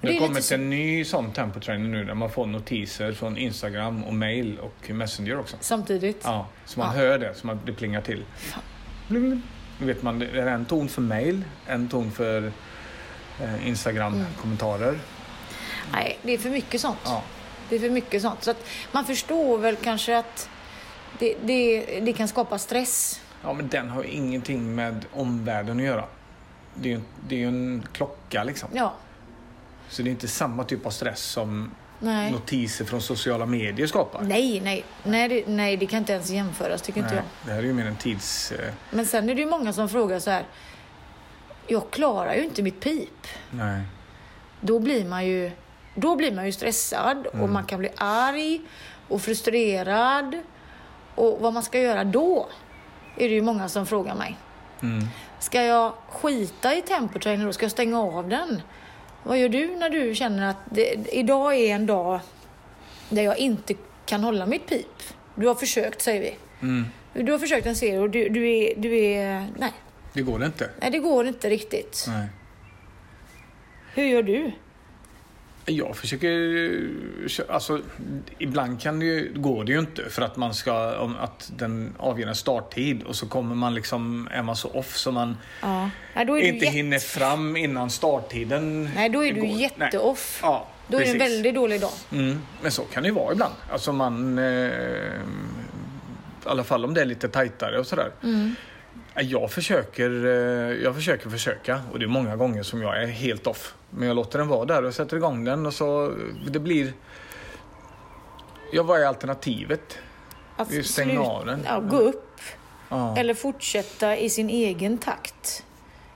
Det har kommit en ny sån tempotrainer nu där man får notiser från Instagram och mail och Messenger också. Samtidigt. Ja, så man Ja. hör det, så man, det plingar till. Bling, vet man, det är en ton för mail, en ton för eh, Instagram-kommentarer. Nej, det är för mycket sånt. Ja. Det är för mycket sånt. Så att man förstår väl kanske att det, det, det kan skapa stress. ja, men den har ju ingenting med omvärlden att göra. Det är ju det är en klocka liksom. Ja. Så det är inte samma typ av stress som Nej. notiser från sociala medier skapar. Nej, nej. Nej det, nej, det kan inte ens jämföras tycker inte Nej, jag. det här är ju mer en tids... Eh, Men sen är det ju många som frågar så här. Jag klarar ju inte mitt pip. nej. Då blir man ju, då blir man ju stressad och man kan bli arg och frustrerad. Och vad man ska göra då är det ju många som frågar mig. Mm. Ska jag skita i tempotrainer då? Ska jag stänga av den? Vad gör du när du känner att det, idag är en dag där jag inte kan hålla mitt pip? Du har försökt säger vi. Mm. Du har försökt en serie och du, du är, du är, nej, Det går inte. nej det går inte riktigt. Nej. Hur gör du? Jag försöker... Alltså, ibland kan det ju, går det ju inte för att man ska... Om, att den avger en starttid och så kommer man liksom... Är man så off så man Ja. Nej, inte jätte- hinner fram innan starttiden Nej, då är du jätteoff. Ja, Då är det en väldigt dålig dag. Mm, men så kan det ju vara ibland. Alltså man... Eh, I alla fall om det är lite tajtare och sådär. Mm. Jag försöker, eh, jag försöker försöka och det är många gånger som jag är helt off. Men jag låter den vara där och sätter igång den och så det blir... Ja, vad är alternativet? Att stänger slut- av den. Ja, gå upp. Ja. Eller fortsätta i sin egen takt.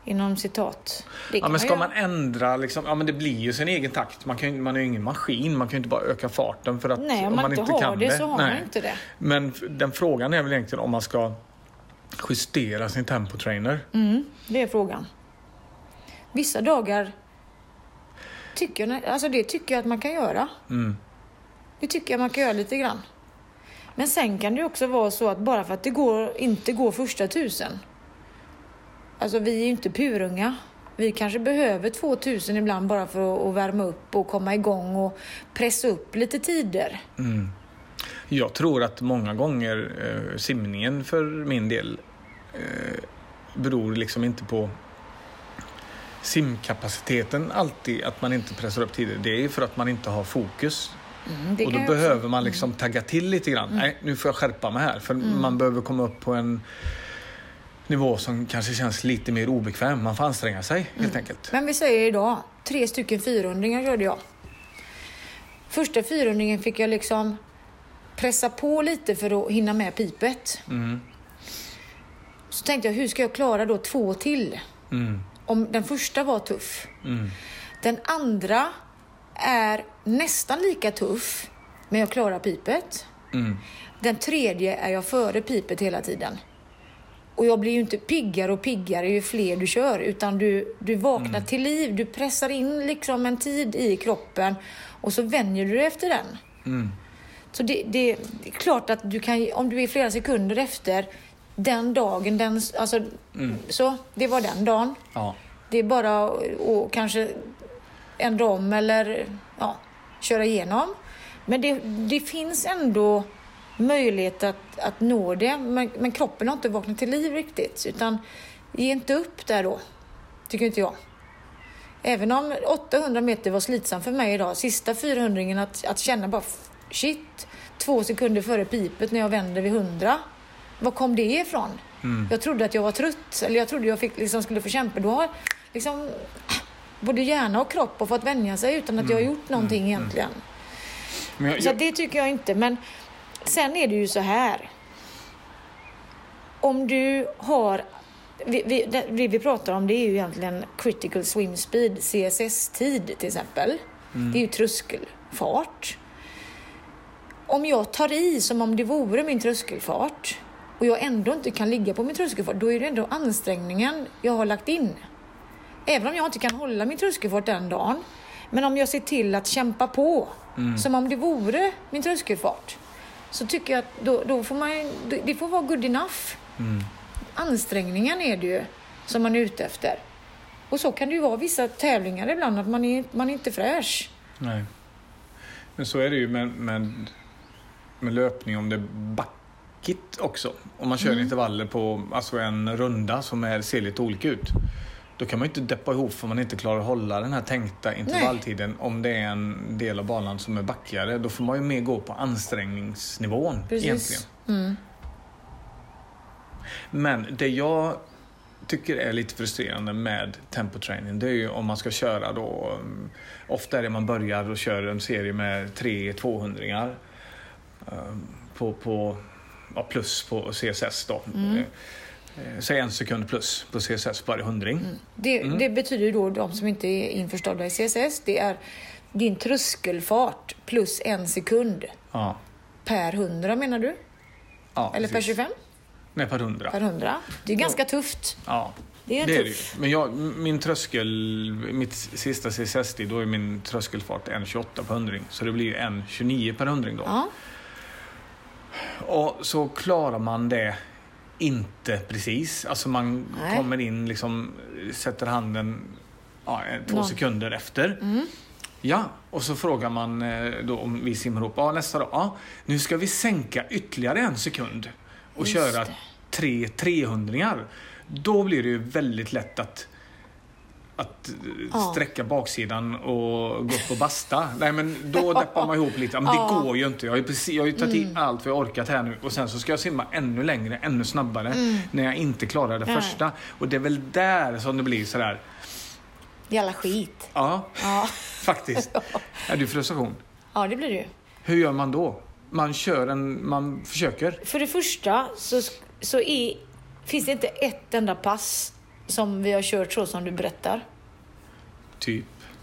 Inom citat. Det Ja, men ska göra. man ändra liksom, ja men det blir ju sin egen takt. Man, kan, man är ju ingen maskin, man kan ju inte bara öka farten för att Nej, om man, inte har kan det, så har Nej. man inte det. Men den frågan är väl egentligen om man ska justera sin tempotrainer. Mm, det är frågan. Vissa dagar tycker alltså det tycker jag att man kan göra. Mm. Det tycker jag man kan göra lite grann. Men sen kan det också vara så att bara för att det går, inte går första tusen. Alltså vi är ju inte purunga. Vi kanske behöver 2000 ibland bara för att, värma upp och komma igång och pressa upp lite tider. Jag tror att många gånger eh, simningen för min del eh, beror liksom inte på simkapaciteten alltid, att man inte pressar upp tider. Det är för att man inte har fokus. Mm, och då också- behöver man liksom tagga till lite grann. Nej, nu får jag skärpa mig här. För man behöver komma upp på en nivå som kanske känns lite mer obekväm. Man får anstränga sig helt enkelt. Men vi säger idag, tre stycken 400 körde jag. Första 400 fick jag liksom pressa på lite för att hinna med pipet. Mm. Så tänkte jag, hur ska jag klara då två till? Mm. Om den första var tuff. Mm. Den andra är nästan lika tuff, men jag klarar pipet. Mm. Den tredje är jag före pipet hela tiden. Och jag blir ju inte piggare och piggare ju fler du kör, utan du, du vaknar till liv. Du pressar in liksom en tid i kroppen och så vänjer du dig efter den. Mm. Så det, det är klart att du kan, om du är flera sekunder efter den dagen, den, alltså, så, det var den dagen. Ja. Det är bara att att kanske ändra om eller ja, köra igenom. Men det, det finns ändå möjlighet att, att nå det. Men, men kroppen har inte vaknat till liv riktigt. Utan ge inte upp där då, tycker inte jag. Även om 800 meter var slitsamt för mig idag, sista 400 att, att känna bara shit, två sekunder före pipet när jag vänder vid 100. Var kom det ifrån? Jag trodde att jag var trött, eller jag trodde jag fick, liksom, skulle få kämpa. Då har liksom både hjärna och kropp har fått vänja sig utan att jag har gjort någonting egentligen. Men jag, Så jag, det tycker jag inte. Men sen är det ju så här. Om du har... Vi, vi, det vi, vi pratar om det är ju egentligen critical swim speed, CSS-tid till exempel. Det är ju tröskelfart. Om jag tar i som om det vore min tröskelfart och jag ändå inte kan ligga på min tröskelfart, då är det ändå ansträngningen jag har lagt in. Även om jag inte kan hålla min tröskelfart den dagen. Men om jag ser till att kämpa på som om det vore min tröskelfart. Så tycker jag att då, då får man, det- får vara good enough. Ansträngningen är det ju som man är ute efter. Och så kan det ju vara vissa tävlingar ibland att man är, man är inte fräsch. nej. Men så är det ju med, med, med löpning om det är backigt också. Om man kör intervaller på alltså en runda som är, ser lite olika ut. Då kan man ju inte deppa ihop för man inte klarar att hålla den här tänkta intervalltiden. Om det är en del av banan som är backigare. Då får man ju mer gå på ansträngningsnivån Precis. egentligen. Men det jag tycker är lite frustrerande med tempoträning det är ju om man ska köra då. um, Ofta är det man börjar och kör en serie med tre 200 um, på, på ja, plus på CSS då. Eh, eh, Säg en sekund plus på CSS på varje hundring. Det, Mm. det betyder ju då, de som inte är införstådda i CSS, det är din tröskelfart plus en sekund Ja. per hundra menar du? ja Eller per precis. 25? Nej, per hundra. Per hundra. Det är ganska tufft. Ja, Det är det är det ju. Men jag, min tröskel, mitt sista CSS-tid, då är min tröskelfart 1,28 per hundring. Så det blir ju 1,29 per hundring då. Ja. Och så klarar man det inte precis. Alltså man Nej. kommer in, liksom, sätter handen ja, två Någon. sekunder efter. Ja, och så frågar man eh, då om vi simmar ihop. Ja, nästa dag. Ja, nu ska vi sänka ytterligare en sekund och Just köra det. tre 300 Då blir det ju väldigt lätt att att eh, sträcka baksidan och gå upp och basta. Nej men då deppar man ihop lite. Men det går ju inte. Jag har ju, precis, jag har ju tagit Mm. i allt vad jag orkat här nu och sen så ska jag simma ännu längre, ännu snabbare när jag inte klarar det Mm. Nej. första. Och det är väl där som det blir sådär. Jävla skit. Ja, Ja. faktiskt. Är du frustration? ja, det blir ju. Hur gör man då? Man kör en, man försöker. För det första så, så är, finns det inte ett enda pass som vi har kört så som du berättar. Typ.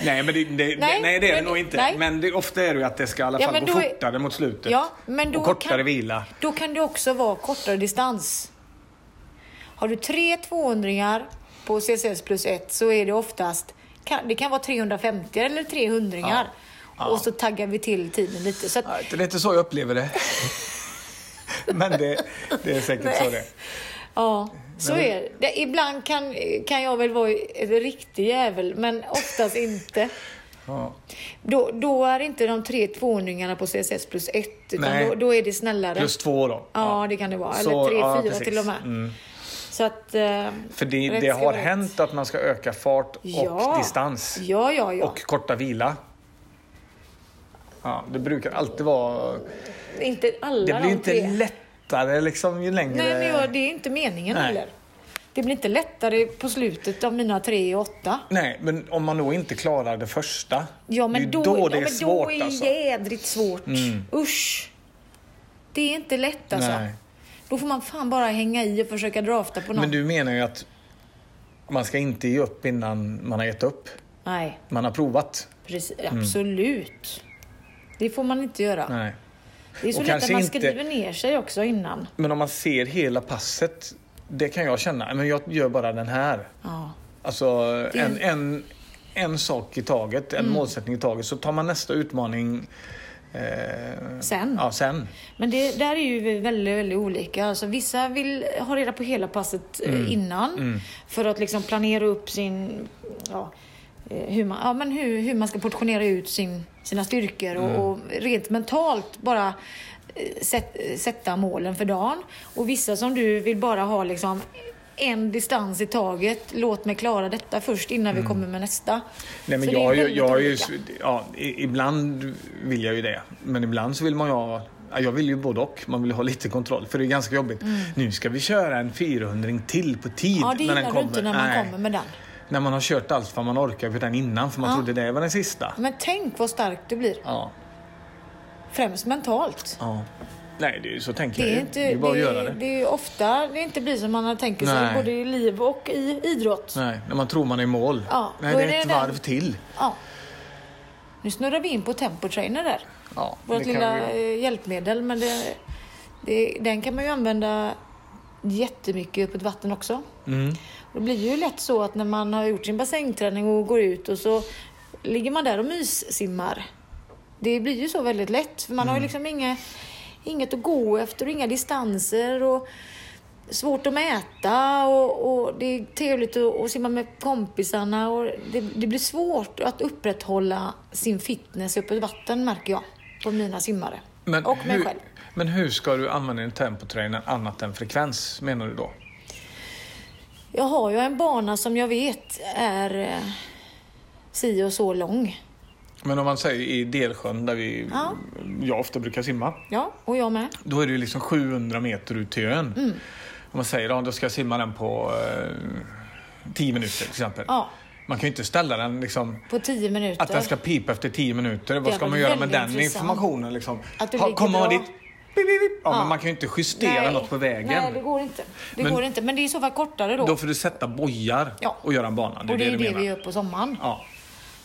nej, men det, det, nej, Nej, nej, det är det nog inte. nej. Men det, ofta är det ju att det ska i alla Ja, fall men gå då är- fortare mot slutet. Ja, men då och kortare kan- vila. Då kan det också vara kortare distans. Har du tre 200 på CSS plus 1 så är det oftast, kan, det kan vara 350 eller 300 Ja. Ja. Och så taggar vi till tiden lite. Så att, Nej, Det är inte så jag upplever det. Men det, det är säkert så det ja, så är det. Ibland kan, kan jag väl vara en riktig jävel, men oftast inte. ja. Då, då är inte de tre 200 på CSS plus 1, utan Nej. då, då är det snällare. Plus två då. Ja, det kan det vara. Så, Eller tre, ja, fyra precis. till och med. Mm. Så att... Eh, För det, det har rätt. hänt att man ska öka fart och Ja. distans. Ja, ja, ja. Och korta vila. Ja, det brukar alltid vara... inte alla Det blir de inte tre. Lättare liksom ju längre... Nej, men jag, det är inte meningen Nej. heller. Det blir inte lättare på slutet av mina tre och åtta. Nej, men om man då inte klarar det första. Ja, det är men då, då det ja, är men svårt då är alltså. jädrigt svårt. Mm. Usch! Det är inte lätt alltså. Nej. Då får man fan bara hänga i och försöka drafta på någon. Men du menar ju att man ska inte ge upp innan man har gett upp. Nej, Man har provat. precis, absolut. Det får man inte göra. Mm. Nej. Det är så lätt att man inte- skriver ner sig också innan. Men om man ser hela passet, det kan jag känna. Men jag gör bara den här. Ja. Alltså är en, en- en, sak i taget, en målsättning i taget. Så tar man nästa utmaning eh, Sen. Ja, sen. Men det där är ju väldigt, väldigt olika. Alltså, vissa vill ha reda på hela passet eh, Mm. innan för att liksom planera upp sin... Ja, hur, man, ja, men hur, hur man ska portionera ut sin, sina styrkor Mm. och, och rent mentalt bara eh, sätt, sätta målen för dagen. Och vissa som du vill bara ha liksom en distans i taget. Låt mig klara detta först innan vi kommer med nästa. Mm. Nej, men Så jag, jag, jag, är ju, ja, ibland vill jag ju det. Men ibland så vill man ju ha ja, jag vill ju både och. Man vill ha lite kontroll. För det är ganska jobbigt. Nu ska vi köra en 400 till på tid. Mm. Ja, det gillar du inte när man Nej. kommer med den. När man har kört allt vad man orkar för den innan, för man Ja. trodde det var den sista. Men tänk vad starkt du blir. Ja. Främst mentalt. ja. Nej, det är så tänker Det jag är, ju. inte, det är bara det, att göra det. det är ofta det inte blir som man tänker sig, Nej. både i liv och i idrott. Nej, när man tror man är i mål. Ja, Nej, det är det ett den- varv till. Ja. Nu snurrar vi in på tempo trainer där. Ja, Vårt lilla vi- eh, hjälpmedel. Men det, det, den kan man ju använda jättemycket upp ett vatten också. Mm. Det blir ju lätt så att när man har gjort sin bassängträning och går ut och så ligger man där och myssimmar. Det blir ju så väldigt lätt. För man har ju liksom inget, inget att gå efter och inga distanser. Och svårt att mäta och, och det är trevligt att, att simma med kompisarna. Och det, det blir svårt att upprätthålla sin fitness uppe i vatten märker jag på mina simmare. Men och mig hur, själv. Men hur ska du använda din tempotrainer annat än frekvens, menar du då? Jag har ju en bana som jag vet är eh, si och så lång. Men om man säger i Delsjön, där vi, Ja. jag ofta brukar simma. Ja, och jag med. Då är det ju liksom 700 meter ut till ön. Mm. Om man säger att då ska jag simma den på eh, 10 minuter till exempel. Ja, Man kan ju inte ställa den liksom på tio minuter. att den ska pipa efter 10 minuter. Vad ska man göra med den intressant. informationen? Liksom? Att du Ha- Kommer man dit? Ja, Ja. men man kan ju inte justera något på vägen. Nej, det går inte. Det Men- går inte. Men det är i så fall kortare då. Då får du sätta bojar Ja. och göra en bana. Det är och det är det, det, vi gör på sommaren. Ja.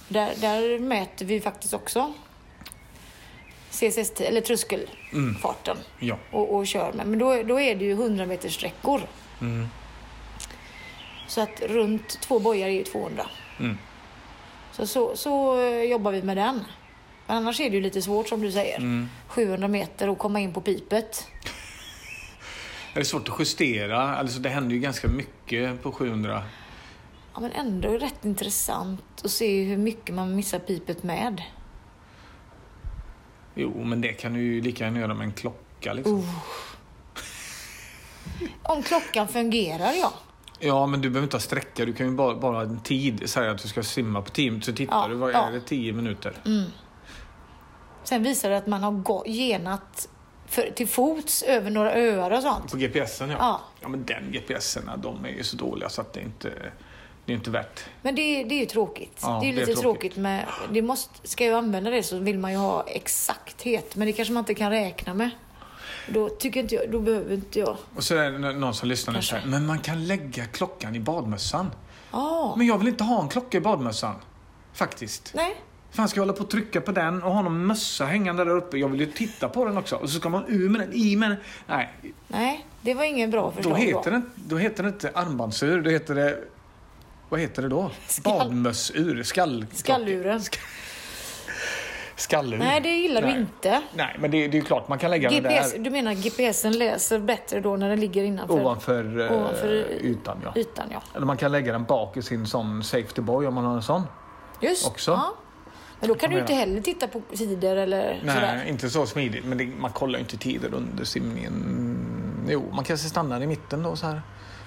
Där, där mäter vi faktiskt också CCS, eller tröskelfarten ja. och, och kör med. Men då, då är det ju 100 meters sträckor. Mm. Så att runt två bojar är ju 200. Mm. Så, så, så jobbar vi med den. Men annars är det ju lite svårt som du säger. Mm. 700 meter och komma in på pipet. Det är svårt att justera. Alltså, det händer ju ganska mycket på 700. Ja, men ändå rätt intressant att se hur mycket man missar pipet med. Jo, men det kan du ju lika gärna göra med en klocka. Liksom. Uh. Om klockan fungerar, ja. Ja, men du behöver inte ha sträcka. Du kan ju bara, bara ha en tid. Säga att du ska simma på 10 minuter. Så tittar Ja, du. Vad ja. är det? 10 minuter? Sen visar det att man har genat för, till fots över några öar och sånt. På GPSen, ja. Ja. Ja, men den GPSen, de är ju så dåliga så att det inte... Det är inte värt. Men det, det är ju tråkigt. Ja, det är ju det är lite tråkigt. tråkigt. med... Det måste, ska jag använda det så vill man ju ha exakthet. Men det kanske man inte kan räkna med. Då, tycker inte jag, då behöver inte jag... Och så är det någon som lyssnar och Kanske. säger, men man kan lägga klockan i badmössan. Ja, Men jag vill inte ha en klocka i badmössan. Faktiskt. nej. Fan ska jag hålla på och trycka på den och ha någon mössa hängande där uppe? Jag vill ju titta på den också. Och så ska man ur med den, i med den. Nej, Nej, det var ingen bra förslag. då heter, det, då heter det inte armbandsur. Då heter det... Vad heter det då? Skall- Badmössur? Skall... Skalluren. Skallur? Nej, det gillar Nej. du inte. Nej, men det, det är ju klart man kan lägga GPS, den du menar GPSen läser bättre då när den ligger där innanför ovanför, eh, ovanför ytan. Ja. ytan? Ja. Eller man kan lägga den bak i sin sån safety boy om man har en sån. Just Också. Ja. Men då kan du inte heller titta på sidor eller Nej, sådär. inte så smidigt. Men det, man kollar ju inte tider under simningen. Jo, man kanske stannar i mitten då så här.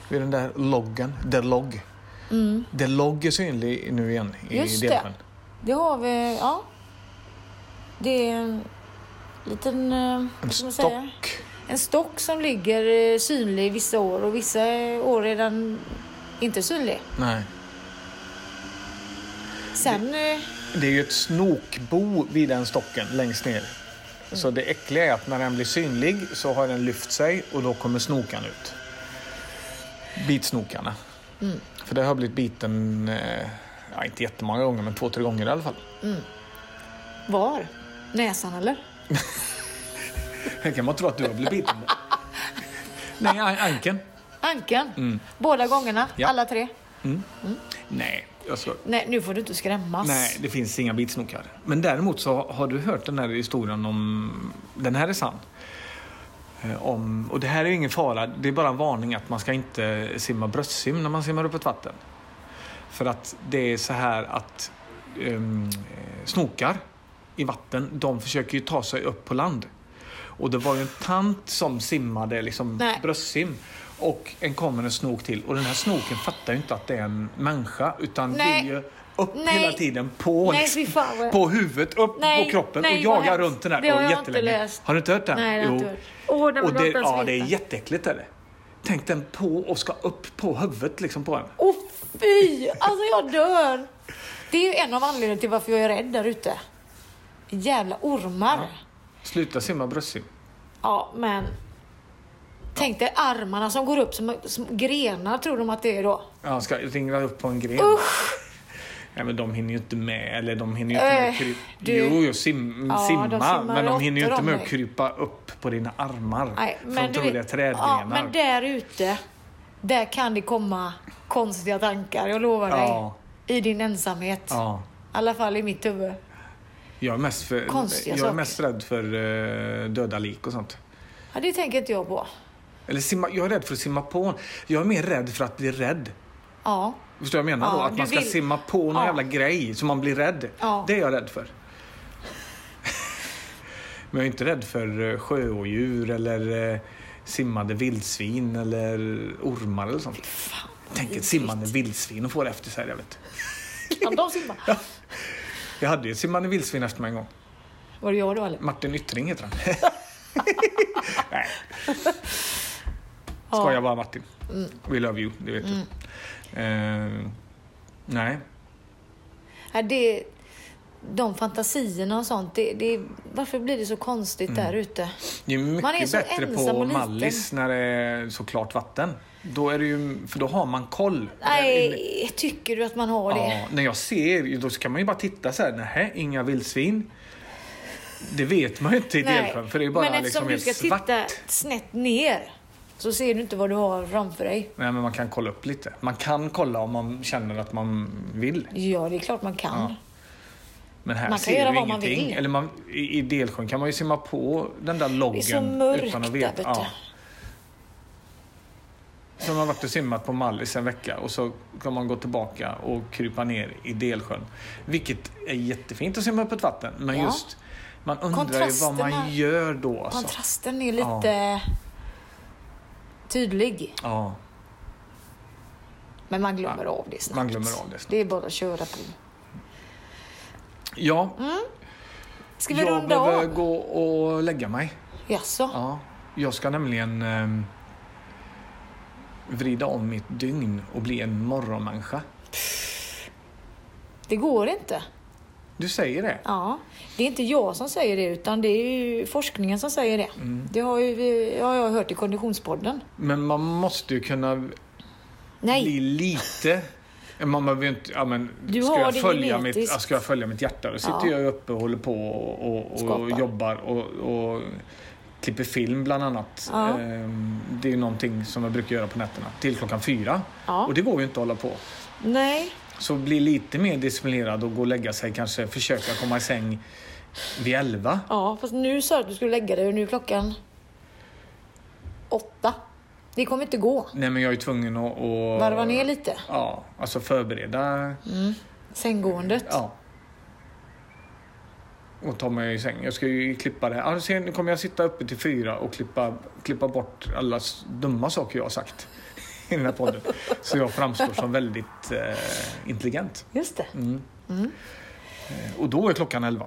Vid den där loggen. The log. Mm. The log är synlig nu igen i Just det. Delsjön. Det har vi, ja. Det är en liten, eh, En man säga? stock. En stock som ligger eh, synlig vissa år och vissa år är den inte synlig. Nej. Sen, eh, Det är ju ett snokbo vid den stocken längst ner. Så det äckliga är att när den blir synlig så har den lyft sig och då kommer snokan ut. Bitsnokarna. Mm. För det har blivit biten, eh, ja, inte jättemånga gånger, men två, tre gånger i alla fall. var? Näsan eller? Här kan man tro att du har blivit biten. Nej, an- ankeln. Ankeln? Båda gångerna? Mm. Ja. Alla tre? Nej, alltså, Nej, nu får du inte skrämmas. nej, det finns inga bitsnokar. Men däremot så har du hört den här historien om... Den här är sann. Eh, Om, och det här är ingen fara, det är bara en varning att man ska inte simma bröstsim när man simmar upp ett vatten. För att det är så här att um, snokar i vatten, de försöker ju ta sig upp på land. Och det var ju en tant som simmade liksom Nej. bröstsim. Och en kommer en snok till. Och den här snoken fattar ju inte att det är en människa. Utan Nej. vill ju upp Nej. hela tiden på, Nej, liksom, på huvudet, upp Nej, på kroppen nej, och jagar runt den där. Det har jag jättelänge. inte läst. Har du inte hört den? Nej, det har jag inte hört. Åh, den och det, ja, det är jätteäckligt är det. Tänk den på och ska upp på huvudet liksom på en. Åh Fy! Alltså jag dör. Det är ju en av anledningarna till varför jag är rädd där ute. Jävla ormar. Sluta simma bröstsim. Ja, men... Tänk dig armarna som går upp som, som grenar, tror de att det är då. Ja, ska ringla upp på en gren. Usch! Ja, men de hinner ju inte med, eller de hinner ju inte med att krypa. du- Jo, jo, sim, Ja, de simma, simmar men de hinner ju inte med att dig. krypa upp på dina armar. Nej, från men du troliga vet, trädgrenar. ja, men där ute, där kan det komma konstiga tankar, jag lovar dig. Ja. I din ensamhet. Ja. I alla fall i mitt huvud. Jag är mest, för, Konstiga jag är saker. mest rädd för eh, döda lik och sånt. Ja, det tänker inte jag på. Eller simma, jag är rädd för att simma på. Jag är mer rädd för att bli rädd. Ja, Förstår du vad jag menar Ja, då? Att man ska vill- simma på någon Ja. jävla grej så man blir rädd. Ja. Det är jag rädd för. Men jag är inte rädd för eh, sjöodjur eller eh, simmande vildsvin eller ormar eller sånt. fan. Tänk ett simmande vildsvin och få det efter sig. Jag, vet. Kan de simma? jag hade ju ett simmande vildsvin efter mig en gång. Var det jag då eller? Martin Yttring heter han. Nej. Skojar bara Martin. We love you, det vet du. Eh, nej. Ja, det, de fantasierna och sånt, det, det, varför blir det så konstigt där ute? Det är mycket Man är så bättre på. Mallis när det är så klart vatten. Då är det ju, för då har man koll. Nej, tycker du att man har det? Ja, när jag ser, då kan man ju bara titta så här, nej, inga vildsvin. Det vet man ju inte i Delsjön, för det är bara men eftersom liksom du ska helt svart. titta snett ner så ser du inte vad du har framför dig. Nej, men man kan kolla upp lite. Man kan kolla om man känner att man vill. Ja, det är klart man kan. Ja. Men här Man kan ser göra du vad man ingenting. vill. Eller man, i, I Delsjön kan man ju simma på den där loggen Det är så mörkt utan att där, veta. vet du. Ja. Så man har varit och simmat på Mallis en vecka och så kan man gå tillbaka och krypa ner i Delsjön. Vilket är jättefint att simma upp ett vatten. Men Ja. just, man undrar ju vad man gör då. Alltså. Kontrasten är lite tydlig. Ja, Men man glömmer av det snabbt. man glömmer av det snabbt. Det är bara att köra på. Ja, Ska vi jag runda behöver av? gå och lägga mig. Jaså? Ja, jag ska nämligen ehm, vrida om mitt dygn och bli en morgonmänniska. Det går inte. Du säger det? Ja, det är inte jag som säger det utan det är ju forskningen som säger det. Mm. Det har, ju, har jag hört i Konditionspodden. Men man måste ju kunna Nej, bli lite... Man behöver ju inte... Ja, men Du ska, jag följa mitt, ja, ska jag följa mitt hjärta då sitter Ja. jag uppe och håller på och, och, och jobbar och, och klipper film bland annat. Ja. Ehm, Det är ju någonting som jag brukar göra på nätterna. Till klockan fyra. Ja. Och det går ju inte att hålla på. nej, Så bli lite mer disciplinerad och gå och lägga sig. Kanske försöka komma i säng vid elva. ja, fast nu sa du att du skulle lägga dig och nu är klockan åtta. Det kommer inte gå. Nej men jag är tvungen att... att Varva ner lite. Ja, alltså förbereda. Sänggåendet. Ja. Och ta mig i säng. Jag ska ju klippa det här. Ja, sen kommer jag sitta uppe till fyra och klippa, klippa bort alla dumma saker jag har sagt i den här podden. Så jag framstår som väldigt eh, intelligent. Just det. Eh, Och då är klockan elva.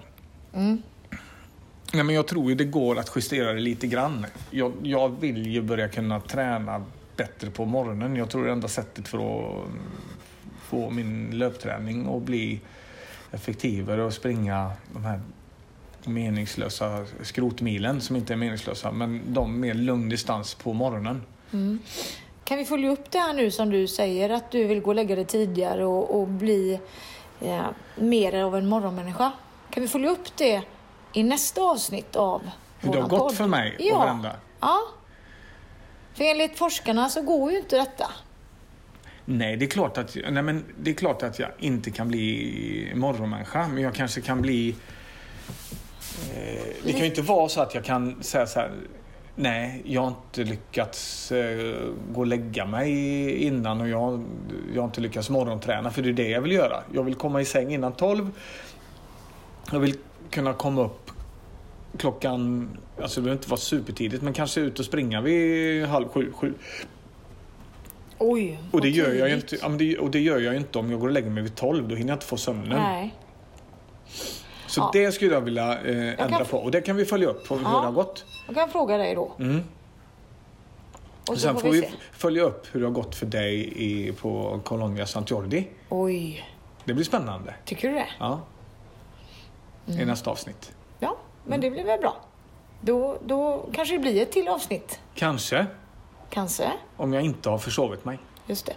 Nej, men jag tror ju det går att justera det lite grann. Jag, jag vill ju börja kunna träna bättre på morgonen. Jag tror det enda sättet för att få min löpträning att bli effektivare och springa de här meningslösa skrotmilen som inte är meningslösa men de med lugn distans på morgonen. Kan vi följa upp det här nu som du säger att du vill gå och lägga dig tidigare och, och bli eh, mer av en morgonmänniska? Kan vi följa upp det i nästa avsnitt av Hur det har gått podd? för mig och ja. varandra. Ja. För enligt forskarna så går ju inte detta. Nej, det är, klart att, nej men det är klart att jag inte kan bli morgonmänniska, men jag kanske kan bli... Eh, det kan ju inte vara så att jag kan säga så här... Nej, jag har inte lyckats eh, gå och lägga mig innan och jag, jag har inte lyckats morgonträna, för det är det jag vill göra. Jag vill komma i säng innan 12. Jag vill kunna komma upp klockan... Alltså det behöver inte vara supertidigt, men kanske ut och springa vid halv sju, sju. Oj, Och det, gör jag inte, och det gör jag ju inte om jag går och lägger mig vid 12. Då hinner jag inte få sömnen. Nej. Så Ja. det skulle jag vilja eh, ändra kan- på. Och det kan vi följa upp på hur Ja. det har gått. Jag kan fråga dig då. Mm. Och så Sen får vi vi följa upp hur det har gått för dig i, på Colonia Sant Jordi. Oj, Det blir spännande. tycker du det? Ja. Mm. I nästa avsnitt. Ja, men det blir väl bra. Då, då kanske det blir ett till avsnitt. Kanske, Kanske. om jag inte har försovit mig. Just det.